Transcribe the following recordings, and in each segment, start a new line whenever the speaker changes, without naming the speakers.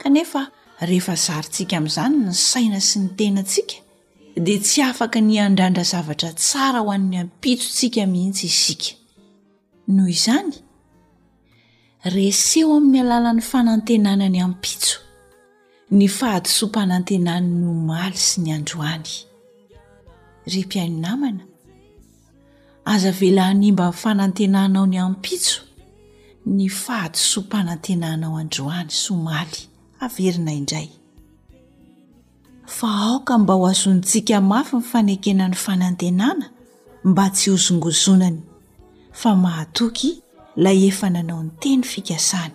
Kanefa, rehefa zarintsika amin'izany ny saina sy ny tenantsika, dia tsy afaka ny handrandra zavatra tsara ho an'ny ampitsontsika mihitsy isika. Noho izany, reseho amin'ny alalan'ny fanantenana ny ampitso, ny fahadisoam-panantenan'ny omaly sy ny androany. Ry mpihaino namana, aza vela hanimba ny fanantenanao ny ampitso ny fahadisoam-panantenanao androany sy omaly, averina indray fa aoka mba ho azontsika mafy ny fanekena ny fanantenana mba tsy hozongozonany fa mahatoky ilay efa nanao ny teny fikasany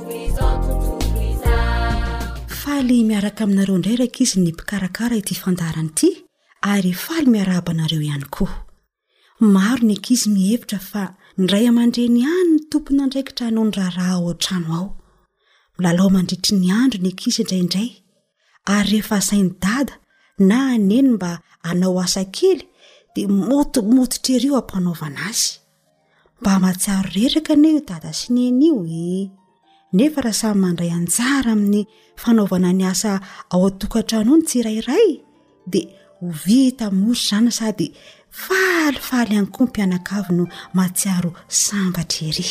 Faly miaraka aminareo indray rankizy ny mpikarakara ity fandaharana ity ary faly miarahaba anareo ihany koa. Maro ny ankizy mihevitra fa ny ray aman-dreny ihany ny tompon'andraikitra hanao ny raharaha ao an-trano ao. Milalao mandritry ny andro ny ankizy indraindray ary rehefa asain'i dada na aneny mba anao asa kely dia motomototra ery eo ampanaovana azy mba mahatsiaro reraka anie io dada sy neny io e nefa raha samy mandray anjara amin'ny fanaovana ny asa ao an-tokantrano ny tsirairay de ho vita mosy zany sady falifaly any koa mpianakavy no mahatsiaro sambatra ery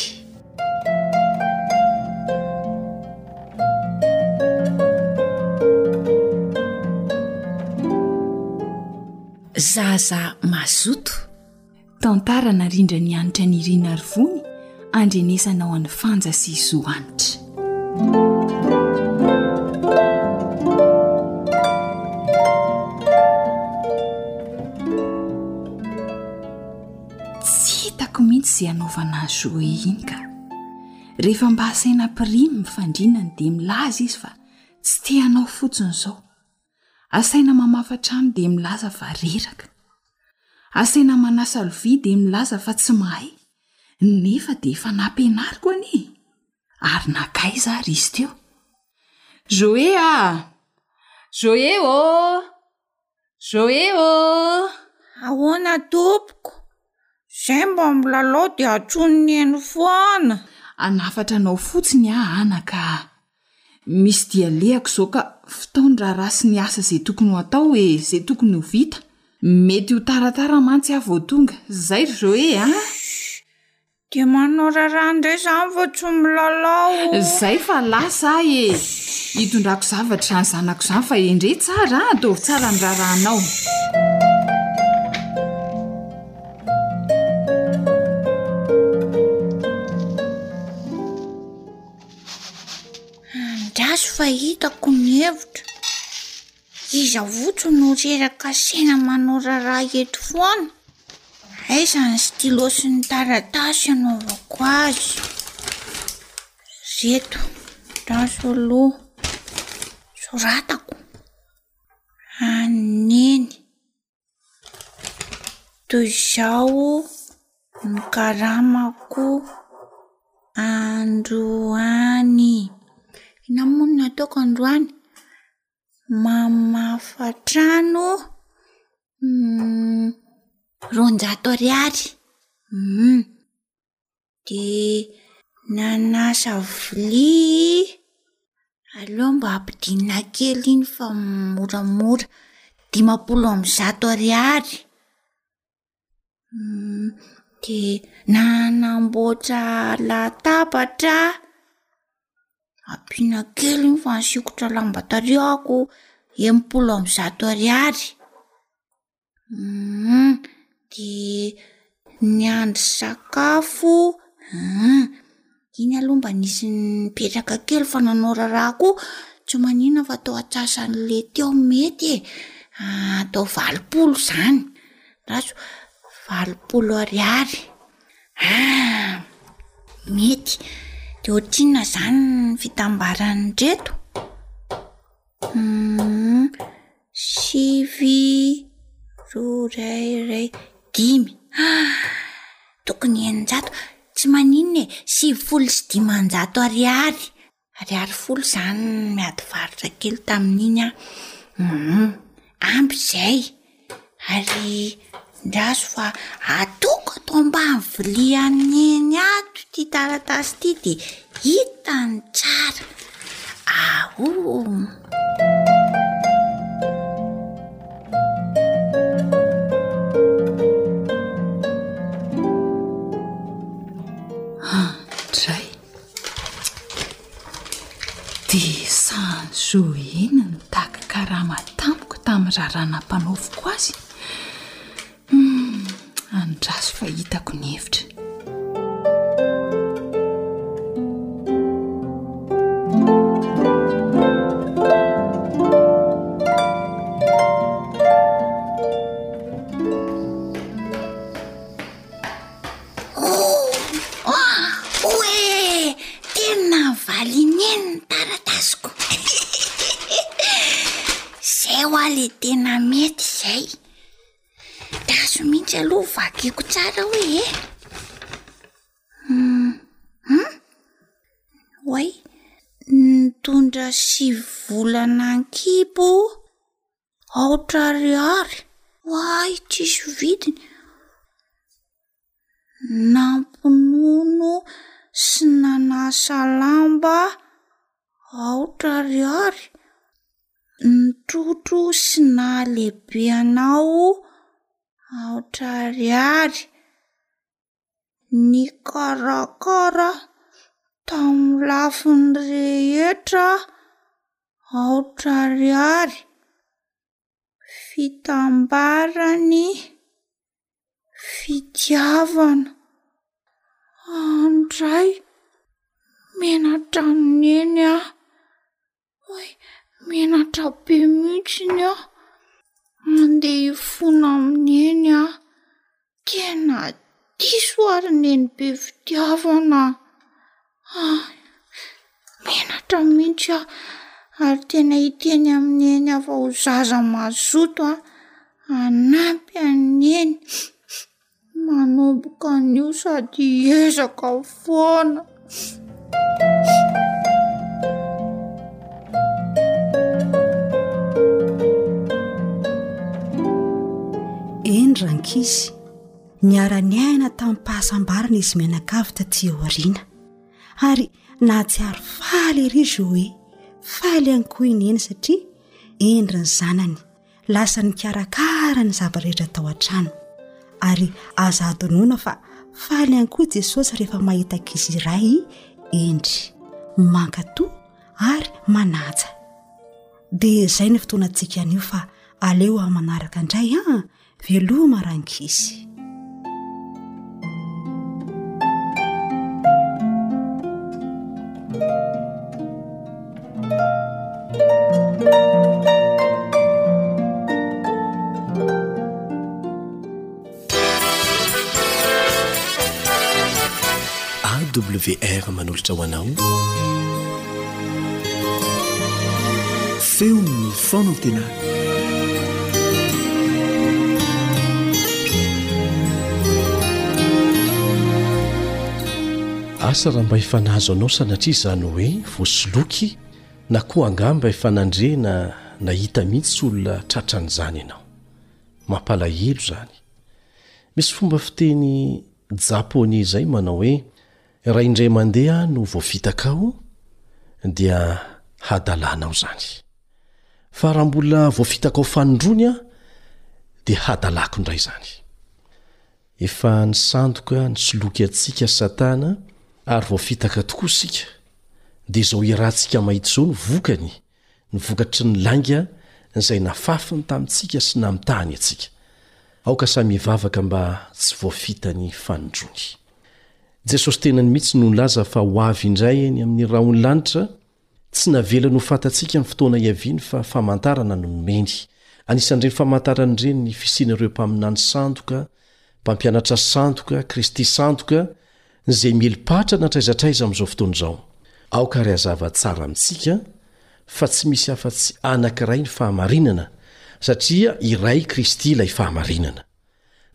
zaza mazoto Tantara narindra ny hanitra nirina ary vony andrenesana ao an'ny fanja sy zo hanitra. Tsy hitako mihitsy izay hanaovana azy hoe iny ka. Rehefa mba asaina prime fandrinany dia milaza izy fa tsy te hanao fotsiny izao. Asaina mamafa trano dia milaza fa reraka. Asaina manasa lovia dia milaza fa tsy mahay. Nefa dia efa nampianariko anie! Ary nankaiza ary izy teo? Joe a! Joe ô! Joe ô!
Ahoana tompoko? Izay mba milalao dia atsonin'ny eny foana.
Hanafatra anao fotsiny aho anaka a! Misy dia alehako izao ka fotoan-draharaha sy ny asa izay tokony ho atao e! Izay tokony ho vita. Mety ho taratara mantsy aho vao tonga. Izay ry Zoé a!
Dia manao raharaha indray izany vao tsy milalao
o! Izay fa lasa aho e! Hitondrako zavatra izany zanako izany fa endrey tsara a! Ataovy tsara ny raharahanao.
Andraso fa hitako ny hevitra. Iza fotsiny no reraka saina manao raharaha eto foana? Aiza ny stylo sy ny taratasy anaovako azy? Ireto, andraso aloha. Soratako. An'i Neny. Toy izao ny karamako androany. Inona moa no ataoko androany? Mamafa trano roanjato ariary. dia nanasa vilia i. Aleo mba ampidinina kely iny fa moramora, dimampolo amby zato ariary. Dia nanamboatra latabatra ampiana kely iny fa nisikotra lamba tariako, enimpolo amby zato ariary. Humm, de ny andro sakafo humm, iny aloha mba nisy nipetraka kely fa nanao raharaha koa, tsy maninona fa atao antsasan'le teo mety e, atao valopolo zany, andraso, valopolo ariary, ah mety, de ohatrinona zany ny fitambaran'ireto? humm. Sivy, roa, iray, iray, dimy. Ah! Tokony eninjato. Tsy maninona e, sivifolo sy dimanjato ariary. Ariary folo izany miady varotra kely tamin'iny aho. Hum, ampy izay. Ary Andraso fa ataoko ato ambany vilian'i Neny ato ity taratasy ity dia hitany tsara.
Aoum. Dia sahan'i Zoein nitaky karama tamiko tamin'ny raharaha nampanaoviko azy. Humm, andraso fa hitako ny hevitra.
Oh! Oh! Oee! Tena valiniany ny taratasiko. Zay hoa le tena mety zay. Dazo mihitsy aloha vakiko tsara hoe e. Hmm. Hmm? Oay, nitondra sivy volana an-kibo. Aotra ariary? Oay tsisy vidiny. Nampinono sy nanasa lamba aotra ariary? Nitrotro sy nahalehibe anao aotra ariary? nikarakara tamin'ny lafiny rehetra aotra ariary fitambaran'ny fitiavana handray menatra ny neny aho. Oay, menatra be mihitsiny aho handeha hifona amin'i Neny aho. Tena diso ary Neny be fitiavana ah! Menatra mihitsy aho ary tena hiteny amin'i Neny aho fa ho zaza mazoto aho hanampy an'i Neny. Manomboka anio sady ezaka foana.
Eny rankizy, niara-niaina tamim-pahasambarana izy mianakavy taty aoriana ary nahatsiaro faly ery Joe, faly ihany koa i Neny satria hendry ny zanany. Lasa nikarakara ny zava-drehetra tao an-trano, ary aza hadinoina fa faly ihany koa Jesosy rehefa mahita ankizy iray hendry, mankatò ary manaja. Dia izay ny fotoanantsika anio fa aleo aho manaraka indray an! Veloma rankizy.
wr manolotra ho anao feon'ny fonantena Asa raha mba efa nahazo anao sanatria izany hoe voasoloky na koa angamba efa nandre na nahita mihitsy olona tratran'izany ianao. Mampalahelo izany. Misy fomba fiteny Japoney izay manao hoe Raha indray mandeha aho no voafitaka ao dia hadalana aho izany. Fa raha mbola voafitaka ao fanindroany aho dia hadalako indray izany. Efa nisandoka nisoloky antsika satana ary voafitaka tokoa isika dia izao iarahantsika mahita izao no vokany ny vokatry ny lainga izay nafafiny tamintsika sy namitahany antsika. Aoka samy hivavaka mba tsy voafita ny fanindroany. Jesosy tenany mihitsy no nilaza fa ho avy indray eny amin'ny rahon'ny lanitra, tsy navelany ho fantatsika ny fotoana hiaviany fa famantarana no nomeny. Anisan'ireny famantarana ireny ny fisian'ireo mpaminany sandoka, mpampianatra sandoka, kristy sandoka, izay mily patra na traiza traiza amin'izao fotoana izao. Aoka ary hazava tsara amintsika fa tsy misy afa-tsy anankiray ny fahamarinana satria iray i Kristy ilay fahamarinana.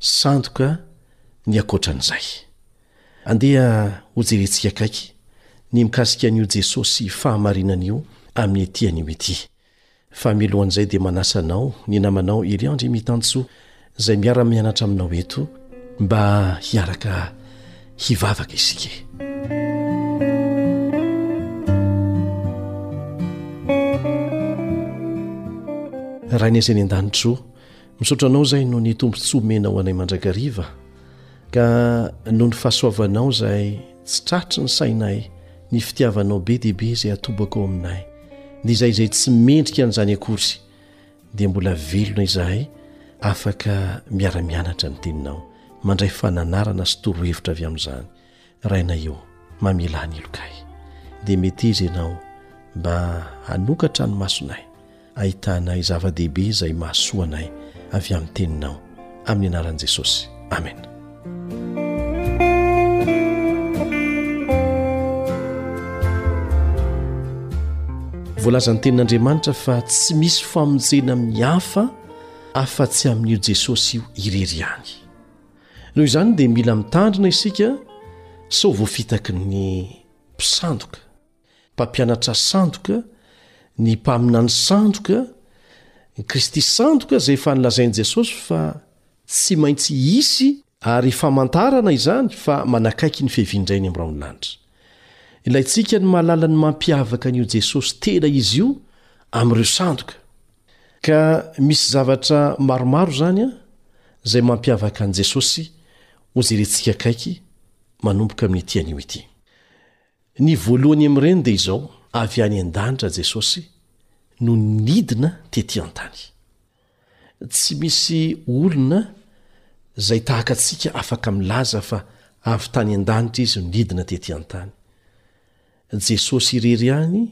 Sandoka ny ankoatran'izay. Andeha ho jerentsika akaiky ny mikasika an'io Jesosy fahamarinana io amin'ny ety anio ity. Fa milohan'izay dia manasa anao ny namanao Heriandry Mitantsoa izay miara-mianatra aminao eto mba hiaraka hivavaka isika e. Rainay izay ny an-danitro, misaotra anao izay noho ny tombontsoa omenao anay mandrakariva ka noho ny fahasoavanao izay tsy tratry ny sainay, ny fitiavanao be dia be izay atobako ao aminay. dia izay izay tsy mendrika an'izany akory dia mbola velona izahay afaka miara-mianatra ny teninao mandray fananarana sy torohevitra avy amin'izany raina eo mamelà ny elokay dia mety izy ianao mba hanokatra ny masonay ahitanay zava-dehibe izay mahasoanay avy amin'ny teninao amin'ny anaran'i Jesosy. Amena. Voalazan'ny tenin'Andriamanitra fa tsy misy famonjena amin'ny hafa afa-tsy amin'io Jesosy io irery ihany. Noho izany dia mila mitandrina isika sao voafitaky ny mpisandoka. mpampianatra sandoka, ny mpaminany sandoka, ny Kristy sandoka izay efa nolazain'i Jesosy fa tsy maintsy hisy ary famantarana izany fa manakaiky ny fiavian-dRainy amin'ny raholinanitra. Ilaintsika ny mahalala ny mampiavaka an'io Jesosy tena izy io amin'ireo sandoka. Ka misy zavatra maromaro izany izay mampiavaka an'i Jesosy hojerentsika akaiky manomboka amin'ity anio ity. Ny voalohany amin'ireny dia izao, Avy any an-danitra Jesosy no nidina tety an-tany. Tsy misy olona izay tahaka antsika afaka milaza fa avy tany an-danitra Izy no nidina tety an-tany. Jesosy irery ihany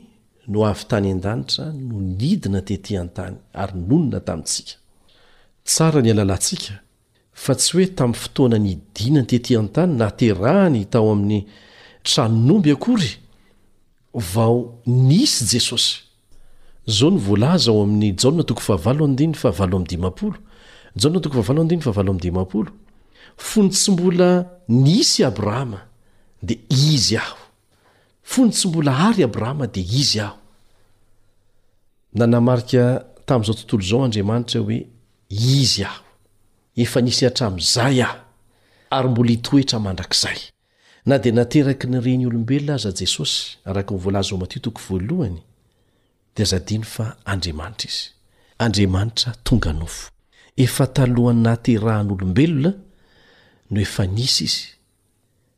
no avy tany an-danitra no nidina tety an-tany ary nonina tamintsika. Tsara ny alalantsika fa tsy hoe tamin'ny fotoana nidinany tetỳ an-tany nahaterahany tao amin'ny tranon'omby akory vao nisy Jesosy. Izao no voalaza ao amin'ny Jaona toko fahavalo andininy fahavalo amby dimampolo, Jaona toko fahavalo andininy fahavalo amby dimampolo, Fony tsy mbola nisy Abrahama, dia Izy Aho. Fony tsy mbola àry Abrahama, dia Izy Aho. Nanamarika tamin'izao tontolo izao Andriamanitra hoe Izy aho. Efa nisy hatramin'izay aho, ary mbola hitoetra mandrakizay. Na dia nateraky ny reny olombelona aza Jesosy, araka ny voalaza ao Matio toko voalohany, dia aza adino fa Andriamanitra Izy. Andriamanitra tonga nofo. Efa talohan'ny nahaterahan'olombelona no efa nisy Izy,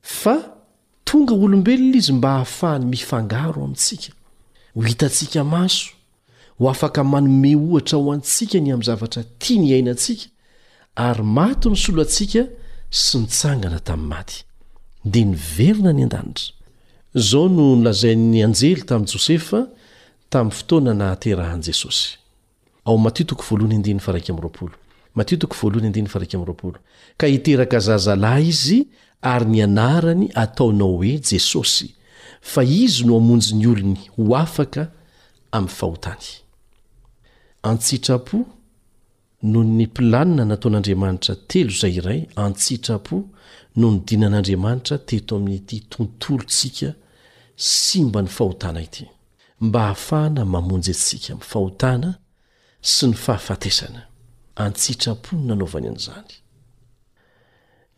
Fa tonga olombelona izy mba hahafahany mifangaro amintsika, ho hitantsika maso, ho afaka manome ohatra ho antsika ny amin'ny zavatra tiany hiainantsika, ary maty ny solantsika sy nitsangana tamin'ny maty. Dia niverina any an-danitra. Izao no nolazain'ny anjely tamin'i Josefa tamin'ny fotoana nahaterahan'i Jesosy. Ao Matio toko voalohany andininy faha iraika amby roapolo. Matio toko voalohany andininy faha iraika amby roapolo. Ka hiteraka zazalahy izy ary ny anarany hataonao hoe Jesosy, fa izy no hamonjy ny olony ho afaka amin'ny fahotany. An-tsitrapo, noho ny planina nataon'Andriamanitra telo izay iray, an-tsitrapo, noho ny dinan'Andriamanitra teto amin'ity tontolontsika simban'ny fahotana ity. mba hahafahana mamonjy antsika amin'ny fahotana sy ny fahafatesana, an-tsitrapo no nanaovany an'izany.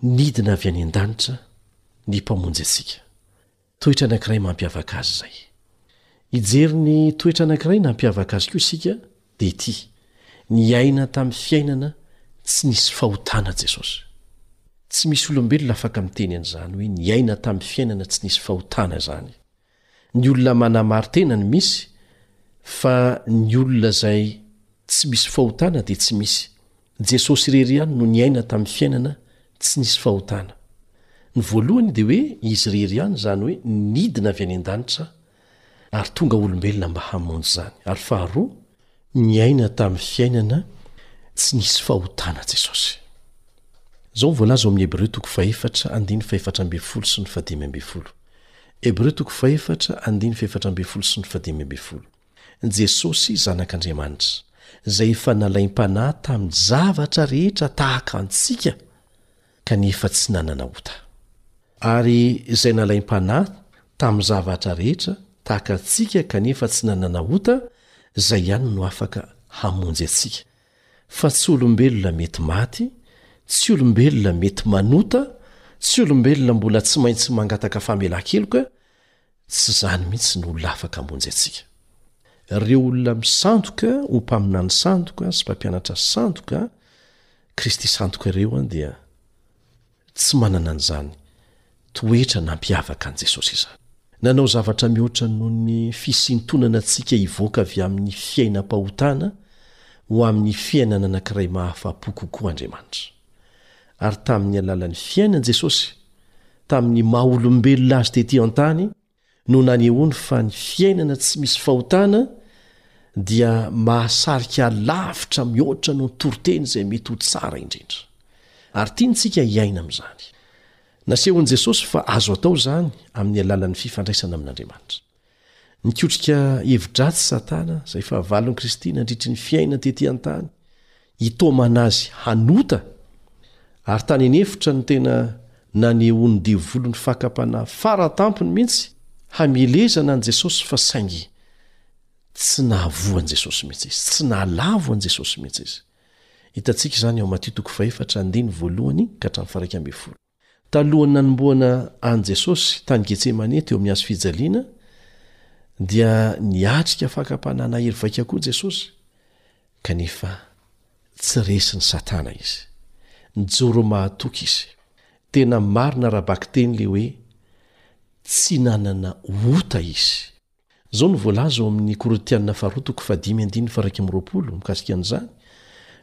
Nidina avy any an-danitra ny Mpamonjy antsika. Toetra anankiray mampiavaka Azy izay. Hijery ny toetra anankiray nampiavaka Azy koa isika, dia ity, niaina tamin'ny fiainana tsy nisy fahotana Jesosy. Tsy misy olombelona afaka miteny an'izany hoe niaina tamin'ny fiainana tsy nisy fahotana izany. Ny olona manamari-tena no misy fa ny olona izay tsy misy fahotana dia tsy misy. Jesosy irery ihany no niaina tamin'ny fiainana tsy nisy fahotana. Ny voalohany dia hoe Izy irery ihany izany hoe nidina avy any an-danitra ary tonga olombelona mba hamonjy izany. Ary faharoa, Niaina tamin'ny fiainana tsy nisy fahotana Jesosy. Izao no voalaza ao amin'ny Hebreo toko fahefatra andiny fahefatra ambin'ny folo sy ny fahadimy ambin'ny folo. Hebreo toko fahefatra andiny fahefatra ambin'ny folo sy ny fahadimy ambin'ny folo. Jesosy Zanak'Andriamanitra, izay efa nalaim-panahy tamin'ny zavatra rehetra tahaka antsika, kanefa tsy nanana ota. Ary izay nalaim-panahy tamin'ny zavatra rehetra tahaka antsika kanefa tsy nanana ota, izay ihany no afaka hamonjy antsika. Fa tsy olombelona mety maty, tsy olombelona mety manota, tsy olombelona mbola tsy maintsy mangataka famelan-keloka, Tsy izany mihitsy no olona afaka hamonjy antsika. Ireo olona misandoka ho mpaminany sandoka sy mpampianatra sandoka Kristy sandoka ireo dia tsy manana an'izany toetra nampiavaka an'i Jesosy izany. Nanao zavatra mihoatra noho ny fisintonana antsika hivoaka avy amin'ny fiainam-pahotana ho amin'ny fiainana anankiray mahafa-po kokoa Andriamanitra. ary tamin'ny alalan'ny fiainany Jesosy, tamin'ny maha olombelona azy tetỳ an-tany, no nanehoany fa ny fiainana tsy misy fahotana dia mahasarika lavitra mihoatra noho ny toriteny izay mety ho tsara indrindra. Ary tiantsika hiaina amin'izany. Nasehon'i Jesosy fa azo atao izany amin'ny alalan'ny fifandraisana amin'Andriamanitra. Nikotrika hevi-dratsy Satana, izay fahavalon'i Kristy nandritry ny fiainany tetỳ an-tany, hitomana azy hanota, ary tany an'efitra no tena nanehoan'ny devolin'ny fakam-panahy fara tampony mihitsy hamelezana an'i Jesosy fa saingy tsy nahavoa an'i Jesosy mihitsy izy, tsy nahalavo an'i Jesosy mihitsy izy. Hitantsika izany ao Matio toko fahefatra andiny voalohany ka hatramin'ny faraika ambin'ny folo. Talohan'ny nanombohana an'i Jesosy tany Getsemane teo amin'ny hazo fijaliana, dia niatrika fakam-panahy nahery vaika koa Jesosy, kanefa tsy resin'i Satana izy. Nijoro mahatoky izy. Tena marina ara-bakiteny ilay hoe tsy nanana ota izy. Izao no voalaza ao amin' ny Korintiana faharoa toko fahadimy andininy faha iraika amby roapolo mikasika an' izany,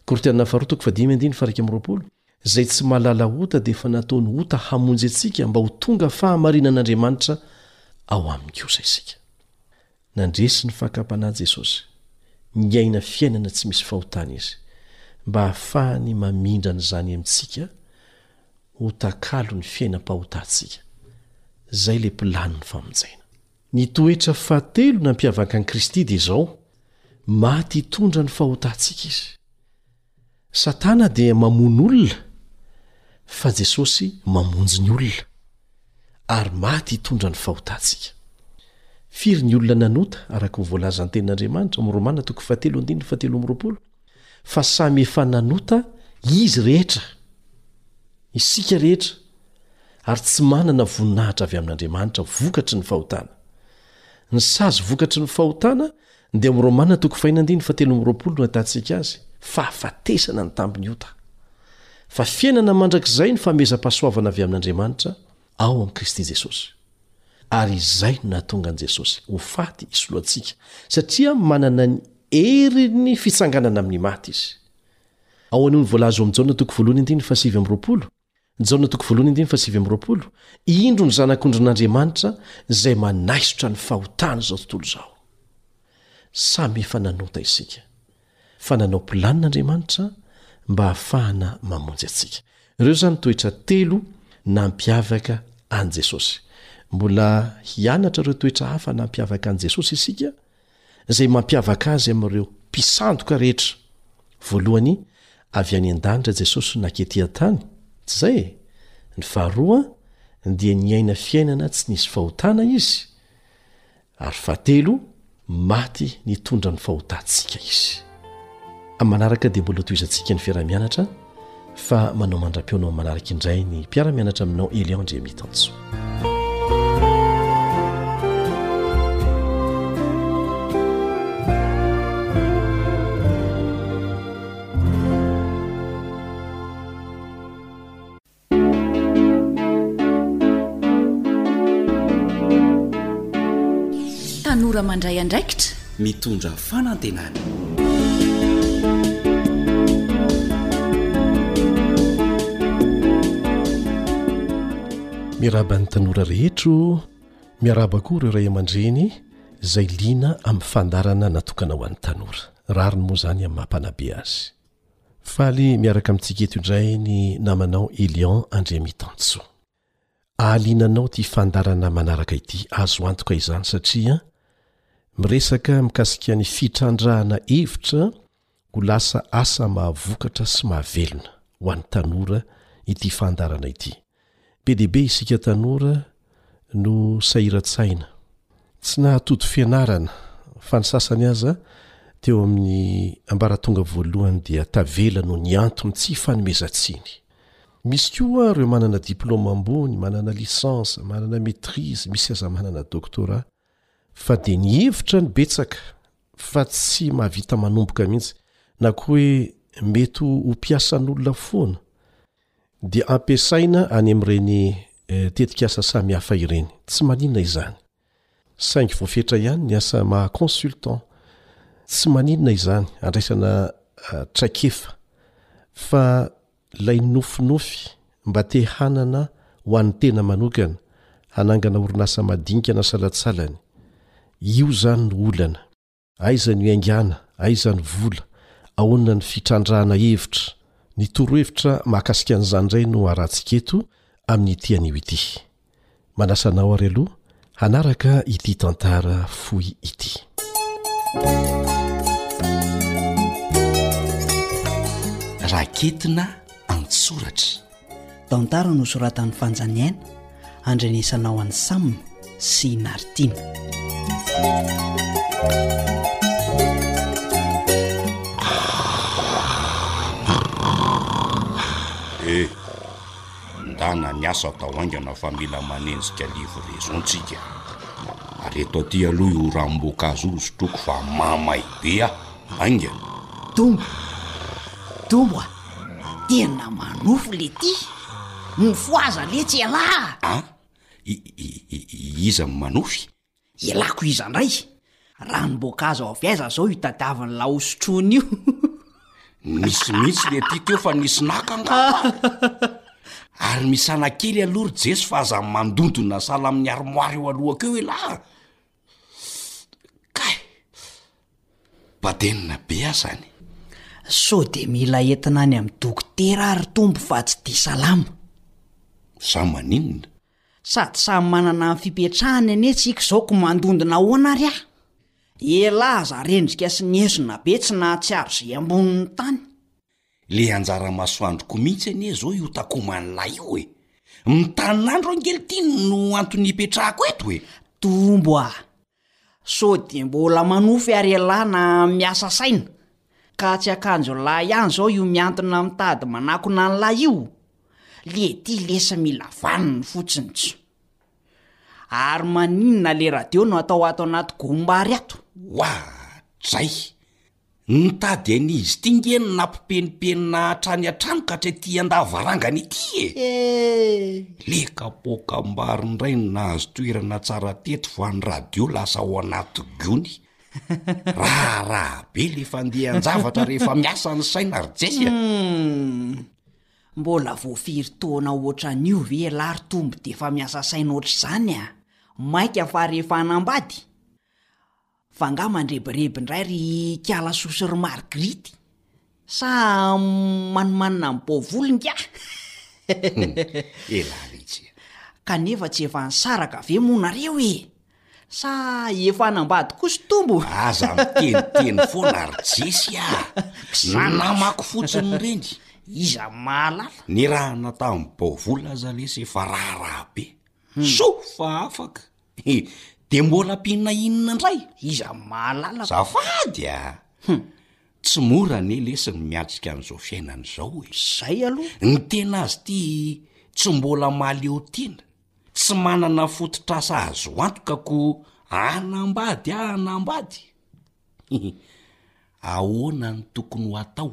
Korintiana faharoa toko fahadimy andininy faha iraika amby roapolo, Izay tsy mahalala ota dia efa nataony ota hamonjy antsika mba ho tonga fahamarinan' Andriamanitra ao aminy kosa isika. Nandresy ny fakam-panahy Jesosy. Niaina fiainana tsy misy fahotana izy, mba hahafahany mamindra an' izany amintsika ho takalo ny fiainam-pahotantsika. Izay ilay pilany ny famonjena. Ny toetra fahatelo nampiavaka an'i Kristy dia izao, maty hitondra ny fahotantsika izy. Satana dia mamono olona, fa Jesosy mamonjy ny olona, ary maty hitondra ny fahotantsika. Firy ny olona nanota, araka ny voalazan'ny Tenin'Andriamanitra ao amin'ny Romana toko fahatelo andininy fahatelo amby roapolo? fa samy efa nanota izy rehetra, isika rehetra, ary tsy manana voninahitra avy amin'Andriamanitra vokatry ny fahotana. Ny sazy vokatry ny fahotana dia ao Romana toko fahiny andininy fahatelo amby roapolo no ahitantsika azy, fahafatesana ny tambin'ny ota. Fa fiainana mandrakizay ny famezampasoavana avy amin'Andriamanitra, ao amin'i Kristy Jesosy. Ary izay no nahatonga an'i Jesosy ho faty hisolo antsika, satria manana ny herin'ny fitsanganana amin'ny maty izy. Ao anio ny voalaza ao amin'i Jaona toko voalohany andininy fahasivy amby roapolo, Jaona toko voalohany andininy fahasivy amby roapolo, indro ny Zanak'ondrin'Andriamanitra izay manaisotra ny fahotana izao tontolo izao. Samy efa nanota isika. fa nanao planina Andriamanitra mba hahafahana mamonjy antsika. Ireo izany toetra telo nampiavaka an'i Jesosy. Mbola hianatra ireo toetra hafa nampiavaka an'i Jesosy isika, izay mampiavaka azy amin'ireo mpisandoka rehetra. Voalohany, avy any an-danitra Jesosy no naketia tany, tsy izay e? Ny faharoa, dia niaina fiainana tsy nisy fahotana izy. Ary fahatelo, maty nitondra ny fahotantsika Izy. Amin'ny manaraka dia mbola hotohizantsika ny fiaraha-mianatra fa manao mandra-peo anao manaraka indray ny mpiara-mianatra aminao Elion Ndry Amitansoa.
Tanora mandray andraikitra,
mitondra fanantenana.
Miarahaba ny tanora rehetra o, miarahaba koa ireo ray aman-dreny izay liana amin'ny fandaharana natokana ho an'ny tanora. Rariny moa izany amin'ny maha mpanabe azy. Faly miaraka amintsika eto indray ny namanao Elion Andriamitansoa. Ahaliana anao ity fandaharana manaraka ity, azo antoka izany satria miresaka mikasika ny fitrandrahana hevitra ho lasa asa mahavokatra sy mahavelona ho an'ny tanora ity fandaharana ity. Be dia be isika tanora no sahiran-tsaina. Tsy nahatody fianarana, fa ny sasany aza teo amin'ny ambaratonga voalohany dia tavela noho ny antony tsy ifanomezan-tsiny. Misy koa ireo manana diplaoma ambony, manana licence, manana maitrise, misy aza manana doctorat, fa dia ny hevitra no betsaka fa tsy mahavita manomboka mihitsy, na koa hoe mety ho mpiasan'olona foana. dia ampiasaina any amin'ireny tetikasa samihafa ireny. Tsy maninona izany. Saingy voafetra ihany ny asa maha consultant. Tsy maninona izany, andraisana traikefa. Fa ilay nofinofy mba te hanana ho an'ny tena manokana, hanangana orinasa madinika na salatsalany, io izany no olana. Aiza no iaingàna, aiza ny vola, ahoana ny fitrandrahana hevitra? Ny torohevitra mahakasika an'izany indray no harahantsika eto amin'ity anio ity. Manasa anao ary aloha hanaraka ity tantara fohy ity.
Raketina an-tsoratra.
Tantara nosoratan'i Fanja Niaina, andrenesanao an'i Sam sy Martina.
Eh, ndana ny asa atao haingana fa mila manenjika livre raison tsika. Ary eto aty aloha io ranom-boankazo io sotroiko fa mamay be aho. Haingana.
Tombo. Tombo a. Tena manofy le ty. Mifohaza letsy ialahy
a! A! Iza manofy?
Ialahy ko iza ndray? Ranom-boankazo avy aiza zao io tadiavin'i Lahosotrony io?
Nisy mihitsy le ty teo fa nisy naka angamba. Ary misana kely aloha ry Jeso fa aza mandondona sahala amin'ny armoire eo alohako eo ialahy a! Kay! Badenina be aho
zany. Sao dia mila entina any amin'ny dokotera aho ry Tompo fa tsy dia salama.
Za maninona?
Sady samy manana ny fipetrahany anie tsika izao ko mandondona ahoana ary aho? Elah za rendrika sy nihezona be tsy nahatsiaro izay ambonin'ny tany.
Le anjara masoandroko mihitsy anie zao io takoman'lah io e! Ny tanin'andro ange lty no antony ipetrahako eto e!
Tombo a! Sao dia mbola manofy ary ialahy na miasa saina? Ka tsy akanjon'lah ihany zao io mihantona mitady manakona an'lah io? Le ty lesa mila vaniny fotsiny tso! Ary maninona le radio no atao ato anaty gombary ato?
Oa! Dray! Nitady an'izy ity nge ny nampipenipenina hatrany hatrany ka hatrety an-davarangana ity e! Ee! Le kapoaka ambara indray no nahazo toerana tsara teto fa ny radio lasa ao anaty gony. Raharaha be le fandehan-javatra rehefa miasa ny saina ry Jay a! Hum!
Mbola vao firy taona ohatran'io ve ialahy ry Tombo dia efa miasa saina ohatr'izany a! Maika fa rehefa hanambady? Fa angaha mandrebireby indray ry Kalasoa sy ry Margrit? Sa manimanina ny baovolo
ingahy? Elah mihitsy e!
Kanefa tsy efa nisaraka ve moa nareo e? Sa efa hanambady koa sy tombo?
Aza miteniteny foana ry Jesy a! Namako fotsiny ireny.
Iza no
mahalala? Nirahana tamin'ny baovolo aza lesy efa raharaha be. Soa fa afaka He, de mbola mpinona inona indray?
Iza mahalala
azafady a! Hum, tsy mora anie lesy ny miatrika an'izao fiainana izao e!
Zay aloha!
Ny tena azy ity tsy mbola mahaleo tena, tsy manana fototr'asa azo antoka ko hanambady a hanambady! Hihi, ahoana no tokony ho atao?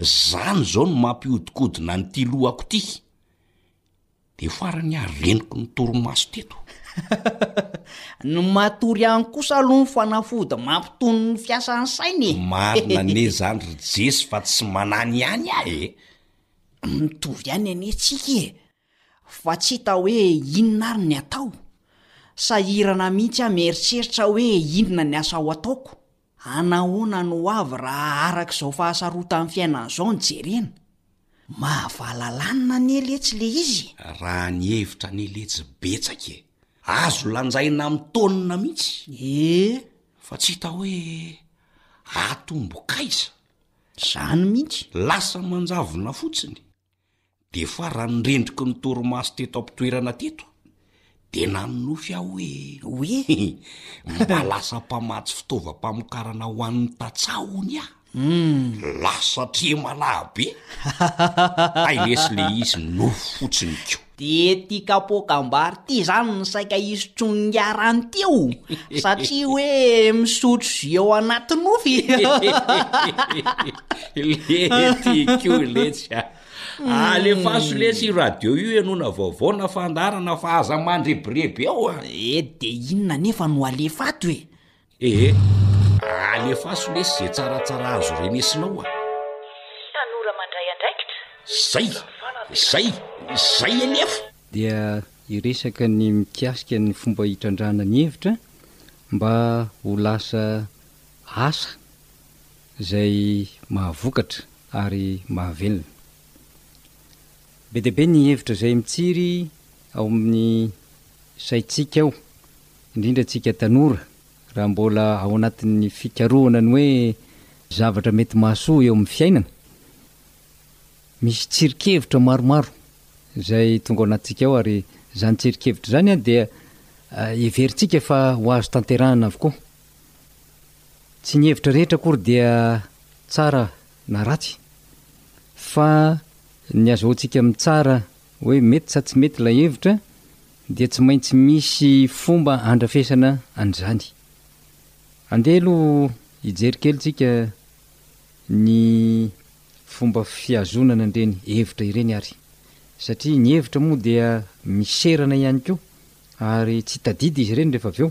Zany izao no mampihodinkodina an'ity lohako ity! Dia farany ary reniko ny torimaso teto.
Ny matory ihany kosa aloha ny fanafody mampitony ny fiasan'ny saina e!
Marina anie izany ry Jesy fa tsy manany ihany aho e!
Mitovy ihany anie tsika e! Fa tsy hita hoe inona ary ny atao. Sahirana mihitsy aho mieritreritra hoe inona ny asa ho ataoko. Hanahoana no ho avy raha araka izao fahasarotan'ny fiainana izao no jerena? Mahavalalanina anie letsy le izy e!
Raha ny hevitra anie letsy betsaka e! Azo lanjaina amin'ny taonina mihitsy.
Ee.
Fa tsy hita hoe atomboka
aiza? Izany mihitsy.
Lasa manjavona fotsiny. Dia fa raha ny rendriky ny torimaso teto am-pitoerana teto dia nanonofy aho hoe.
Hoe?
Mba lasa mpamatsy fitaovam-pamokarana ho an'ny tantsaha honie aho. Hum. Lasa tremalahy be! Hay lesy le izy, nofy fotsiny ko!
De ty kapokambary ty zany no saika hisy trongiarany ty o! satria hoe misotro jus ao anaty nofy
Lety ko letsy a! Alefaso letsy io radio io henoana vaovao na fandaharana fa aza mandrebireby ao a!
Eh de inona anefa no alefa ato e!
Ehe, alefaso lesy ze tsaratsara azo renesinao a!
Tanora mandray andraikitra?
Zay! Zay! Zay alefa!
Dia hiresaka ny mikasika ny fomba hitrandrahana ny hevitra mba ho lasa asa izay mahavokatra ary mahavelona. Be dia be ny hevitra izay mitsiry ao amin'ny saintsika ao indrindra antsika tanora, raha mbola ao anatin'ny fikarohana ny hoe zavatra mety mahasoa eo amin'ny fiainana, misy tsirikevitra maromaro izay tonga ao anatintsika ao ary izany tsirikevitra izany dia heverintsika fa ho azo tanterahina avokoa. Tsy ny hevitra rehetra akory dia tsara na ratsy fa ny azahoantsika mitsara hoe mety sa tsy mety ilay hevitra, dia tsy maintsy misy fomba handrafesana an'izany. Andeha aloha hijery kely tsika ny fomba fihazonana an'ireny hevitra ireny ary. Satria ny hevitra moa dia miserana ihany koa ary tsy tadidy izy ireny rehefa avy eo.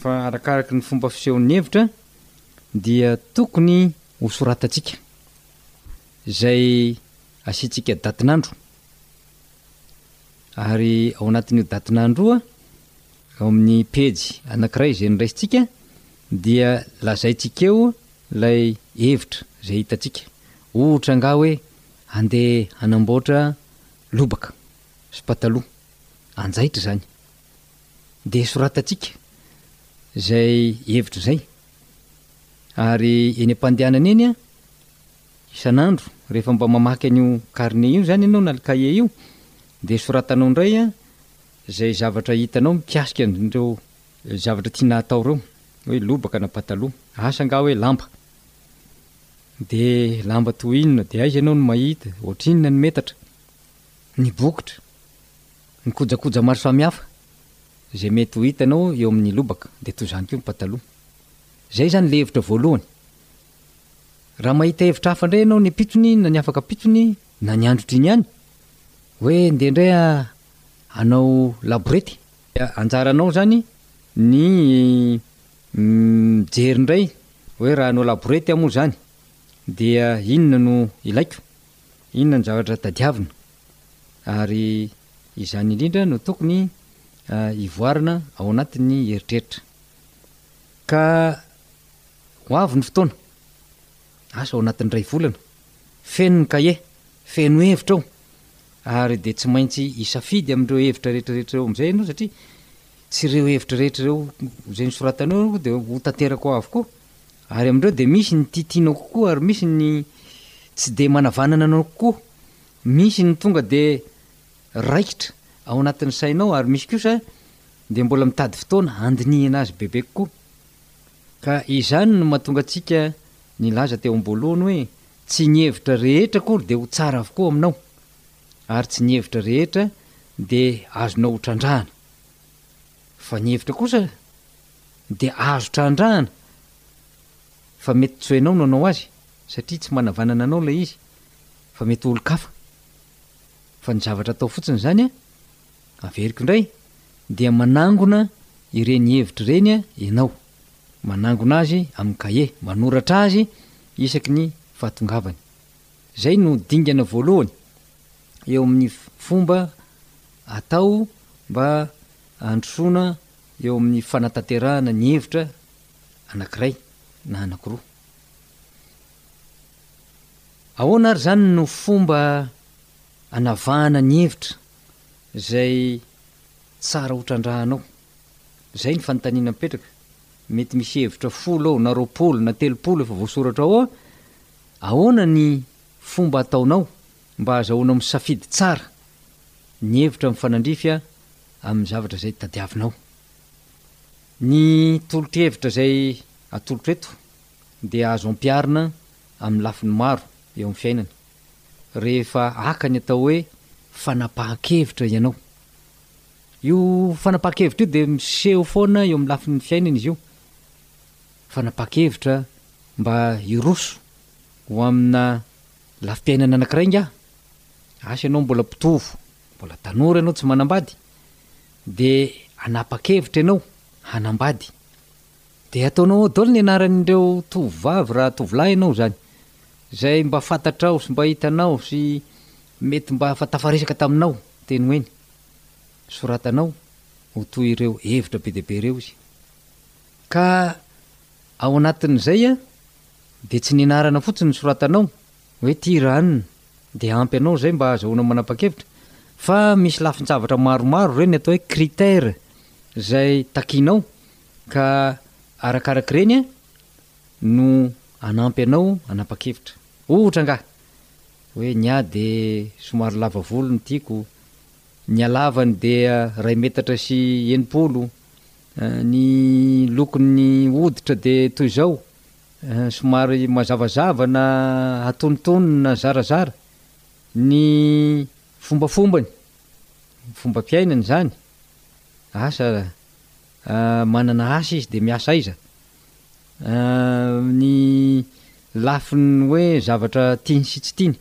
Fa arakaraka ny fomba fisehon'ny hevitra dia tokony hosoratantsika izay asiantsika datin'andro Ary ao anatin'io datin'andro io, ao amin'ny pejy anankiray izay noraisintsika dia lazaintsika eo ilay hevitra izay hitantsika. Ohatra angaha hoe handeha hanamboatra lobaka sy pataloha, hanjaitra izany. Dia soratantsika izay hevitra izay. Ary eny am-pandehanana eny, Isan'andro, rehefa mba mamaky an'io carnet io izany ianao na cahier io, dia soratanao indray izay zavatra hitanao mikasika an'ireo zavatra tiana hatao ireo, hoe lobaka na pataloha, asa angaha hoe lamba. Dia lamba toy inona? Dia aiza ianao no mahita? Ohatrinona ny metatra? Ny bokotra? Ny kojakoja maro samihafa izay mety ho hitanao eo amin'ny lobaka dia toy izany koa ny pataloha. Izay izany ilay hevitra voalohany. Raha mahita hevitra hafa indray ianao ny ampitony na ny afaka ampitony na ny androtr'iny ihany, hoe ndeha indray aho hanao laborety, dia anjaranao izany ny mijery indray hoe raha hanao laborety aho moa izany dia inona no ilaiko, inona no zavatra tadiavina ary izany indrindra no tokony hivoarana ao anatin'ny eritreritra ka Ho avy ny fotoana, asa ao anatin'ny iray volana, feno ny kahie, feno hevitra ao, ary dia tsy maintsy hisafidy amin'ireo hevitra rehetra rehetra ireo amin'izay ianao satria tsy ireo hevitra rehetra ireo izay nosoratanao aloha dia ho tanteraka ao avokoa, ary amin'ireo dia misy ny tiatianao kokoa ary misy ny tsy dia manavanana anao kokoa, misy ny tonga dia raikitra ao anatin'ny sainao ary misy kosa dia mbola mitady fotoana handinihina azy bebe kokoa. Ka izany no mahatonga antsika nilaza teo am-boalohany hoe, Tsy ny hevitra rehetra akory dia ho tsara avokoa aminao, ary tsy ny hevitra rehetra dia azonao ho trandrahana, fa ny hevitra kosa dia azo trandrahana fa mety tsy hainao no hanao azy, satria tsy manavanana anao ilay izy, fa mety olon-kafa. Fa ny zavatra atao fotsiny izany an! Averiko indray dia manangona ireny hevitra ireny ianao, manangona azy amin'ny kahie, manoratra azy isaky ny fahatongavany. Izay no dingana voalohany eo amin'ny fomba atao mba handrosoana eo amin'ny fanatanterahana ny hevitra anankiray na anankiroa. Ahoana ary izany no fomba anavahana ny hevitra? Izay tsara hotrandrahanao. Izay ny fanontaniana mipetraka. Mety misy hevitra folo ao, na roapolo, na telopolo efa voasoratra ao. Ahoana ny fomba ataonao mba hahazahoanao misafidy tsara ny hevitra mifanandrify amin'ny zavatra izay tadiavinao? Ny tolo-kevitra izay atolotro eto dia azo ampiharina amin'ny lafiny maro eo amin'ny fiainana. rehefa haka ny atao hoe fanapahan-kevitra ianao. Io fanapahan-kevitra io dia miseho foana eo amin'ny lafin'ny fiainana izy io. Fanapahan-kevitra mba hiroso ho amina lafim-piainana anankiray ingahy? Asa ianao mbola mpitovo, mbola tanora ianao tsy manambady, dia hanapa-kevitra ianao hanambady. Dia ataonao ao daholo ny anaran'ireo tovovavy raha tovolahy ianao izany, izay mba fantatrao sy mba hitanao sy mety mba efa tafaresaka taminao teny ho eny. Soratanao ho toy ireo hevitra be dia be ireo izy. Ka ao anatin'izay dia tsy ny anarana fotsiny no soratanao hoe Tiran, dia ampy anao izay mba ahazahoanao manapa-kevitra, fa misy lafin-javatra maromaro ireny atao hoe critères izay takianao Ka arakarak'ireny no hanampy anao hanapa-kevitra. Ohatra angaha, hoe ny ahy dia somary lava volo no tiako, ny halavany dia iray metatra sy enimpolo, ny lokon'ny hoditra dia toy izao, somary mazavazava na atonontonony na zarazara, ny fombafombany, ny fombam-piainany izany, asa Ahh manana asa izy dia miasa aiza? Ahh ny lafiny hoe zavatra tiany sy tsy tiany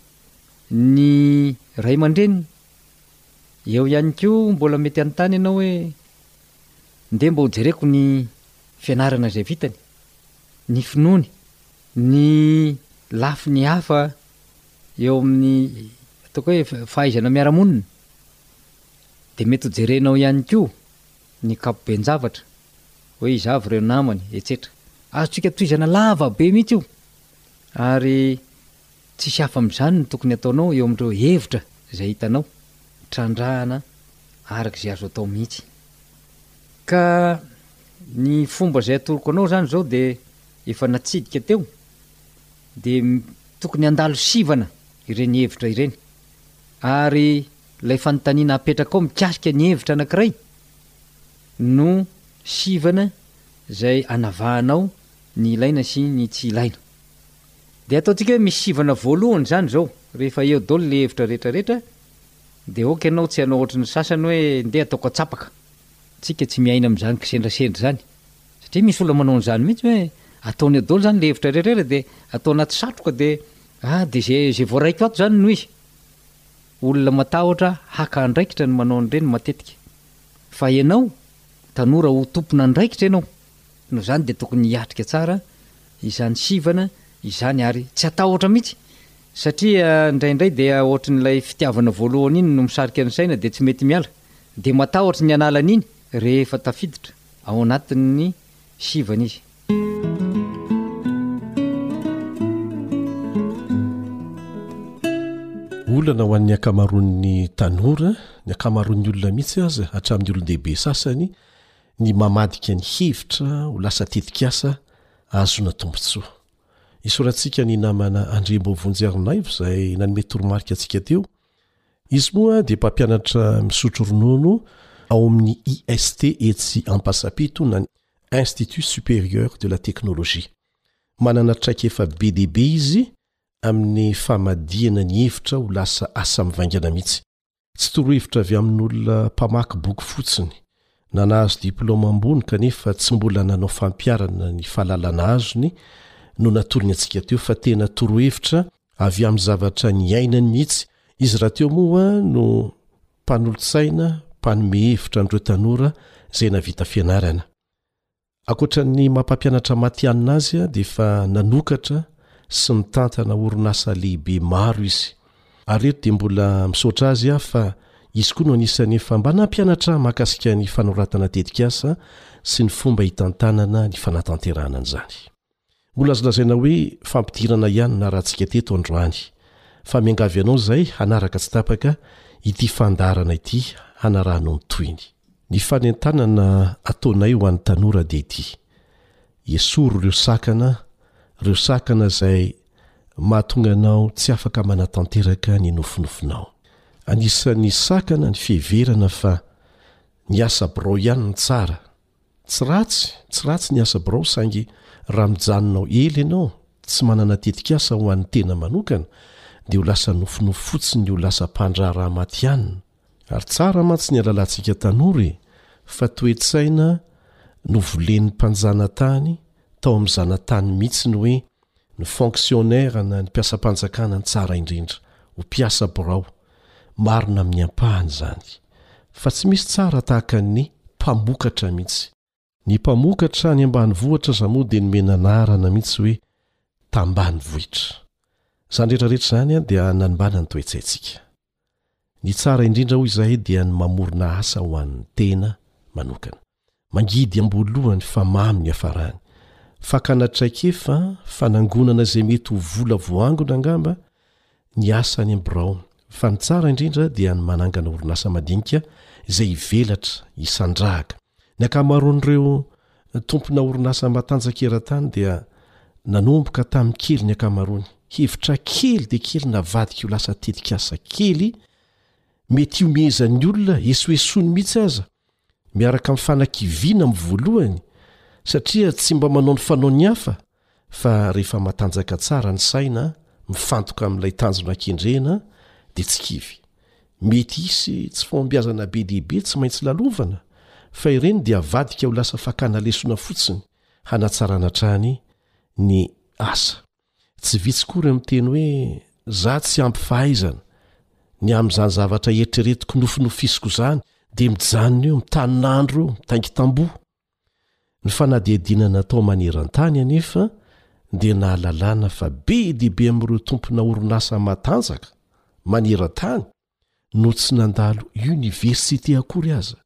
ny ray aman-dreniny? Eo ihany koa mbola mety hanontany ianao hoe ndeha mba hojereko ny fianarana izay vitany, ny finoany, ny lafiny hafa eo amin'ny ataoko hoe fahaizana miara-monina dia mety hojerenao ihany koa. ny ankapoben-javatra, hoe iza avy ireo namany, etsetra. Azontsika tohizana lava be mihitsy io, ary tsisy hafa amin'izany no tokony hataonao eo amin'ireo hevitra izay hitanao, trandrahana araka izay azo atao mihitsy. Ka ny fomba izay atoroko anao izany izao dia efa natsidika teo, dia tokony handalo sivana ireny hevitra ireny. ary ilay fanontaniana apetraka ao mikasika ny hevitra anankiray no sivana izay anavahanao ny ilaina sy ny tsy ilaina. Dia ataontsika hoe misy sivana voalohany izany izao, rehefa eo daholo ilay hevitra rehetrarehetra dia ok ianao tsy hanao ohatry ny sasany hoe ndeha ataoko atsapaka. Tsika tsy miaina amin'izany kisendrasendra izany Satria misy olona manao an'izany mihitsy hoe ataony ao daholo zany le hevitra rehetra de atao anaty satroka de ah de ze ze voaraiko ato zany no izy. Olona matahotra haka andraikitra no manao an'ireny matetika. Fa ianao tanora ho tompon'andraikitra ianao, noho izany dia tokony hiatrika tsara izany sivana izany ary tsy hatahotra mihitsy satria indraindray dia ohatrin'ilay fitiavana voalohany iny no misarika ny saina dia tsy mety miala dia matahotra ny hanala an'iny rehefa tafiditra ao anatin'ny sivana izy.
Olana ho an'ny ankamaroan'ny tanora, ny ankamaroan'ny olona mihitsy aza, hatramin'ny olon-dehibe sasany, ny mamadika ny hevitra ho lasa tetikasa ahazoana tombontsoa. Isaorantsika ny namana Andriamboavonjy Arnaivo izay nanome toromarika antsika teo. Izy moa dia mpampianatra misotro ronono ao amin'ny IST etsy Ampasapeto na ny Institut Supérieur de la Technologie. Manana traikefa be dia be izy amin'ny famadihana ny hevitra ho lasa asa mivaingana mihitsy. Tsy torohevitra avy amin'olona mpamaky boky fotsiny na nahazo diplaoma ambony kanefa tsy mbola nanao fampiarana ny fahalalana azony no natolony antsika teo fa tena torohevitra avy amin'ny zavatra niainany mihitsy izy raha teo moa no mpanolotsaina mpanome hevitra an'ireo tanora izay navita fianarana Ankoatra ny maha mpampianatra matihanina azy dia efa nanokatra sy mitantana orinasa lehibe maro izy. Ary eto dia mbola misaotra azy aho fa izy koa no anisan'ny efa mba nampianatra ahy mahakasika ny fanoratana tetikasa sy ny fomba hitantanana ny fanatanterahana an'izany. Ho lazalazaina hoe fampidirana ihany ny narantsika teto androany, fa miangavy anao izay hanaraka tsy tapaka ity fandaharana ity hanarahanao ny tohiny. Ny fanentanana ataonay ho an'ny tanora dia ity, Esory ireo sakana, ireo sakana izay mahatonga anao tsy afaka manatanteraka ny nofinofinao. Anisan'ny sakana ny fiheverana fa ny asa birao ihany no tsara, Tsy ratsy, tsy ratsy ny asa birao saingy raha mijanona ao ela ianao tsy manana tetikasa ho an'ny tena manokana dia ho lasa nofinofy fotsiny ho lasa mpandraharaha matihanina ary tsara mantsy ny alalantsika tanora e fa toe-tsaina novolen'ny mpanjanatany tao amin'ny zanatany mitsy ny hoe ny fonctionnaire na ny mpiasam-panjakana ny tsara indrindra ho mpiasa birao, marina amin'ny ampahany izany, fa tsy misy tsara tahaka ny mpamokatra mihitsy. Ny mpamokatra any ambanivohitra aza moa dia nomena anarana mihitsy hoe tambanivohitra. Izany rehetra rehetra izany dia nanimbana ny toe-tsaintsika. Ny tsara indrindra hoy izahay dia ny mamorona asa ho an'ny tena manokana. Mangidy am-boalohany fa mamy ny hafarany. Fakana traikefa, fanangonana izay mety ho vola voaangona angamba ny asa any am-birao fa ny tsara indrindra dia ny manangana orinasa madinika izay hivelatra, hisandrahaka. Ny ankamaroan'ireo tompona orinasa matanjaka eran-tany dia nanomboka tamin'ny kely ny ankamaroany. Hevitra kely dia kely navadika ho lasa tetikasa kely, mety hihomehezan'ny olona, esoesoiny mihitsy aza, miaraka amin'ny fanakiviana amin'ny voalohany, satria tsy mba manao ny fanaon'ny hafa, Fa rehefa matanjaka tsara ny saina, mifantoka amin'ilay tanjona kendrena, dia tsy kivy. Mety hisy tsy fahombiazana be dia be tsy maintsy lalovana, fa ireny dia avadika ho lasa fakana lesona fotsiny, hanatsarana hatrany ny asa. Tsy vitsy koa ireo miteny hoe, Izaho tsy ampy fahaizana. Ny amin'izany zavatra eritreretiko nofinofisiko izany, dia mijanona eo, mitanon'andro eo, mitaingin-tamboho. Ny fanadihadiana natao maneran-tany anefa dia nahalalana fa be dia be amin'ireo tompona orinasa matanjaka maneran-tany no tsy nandalo oniversite akory aza,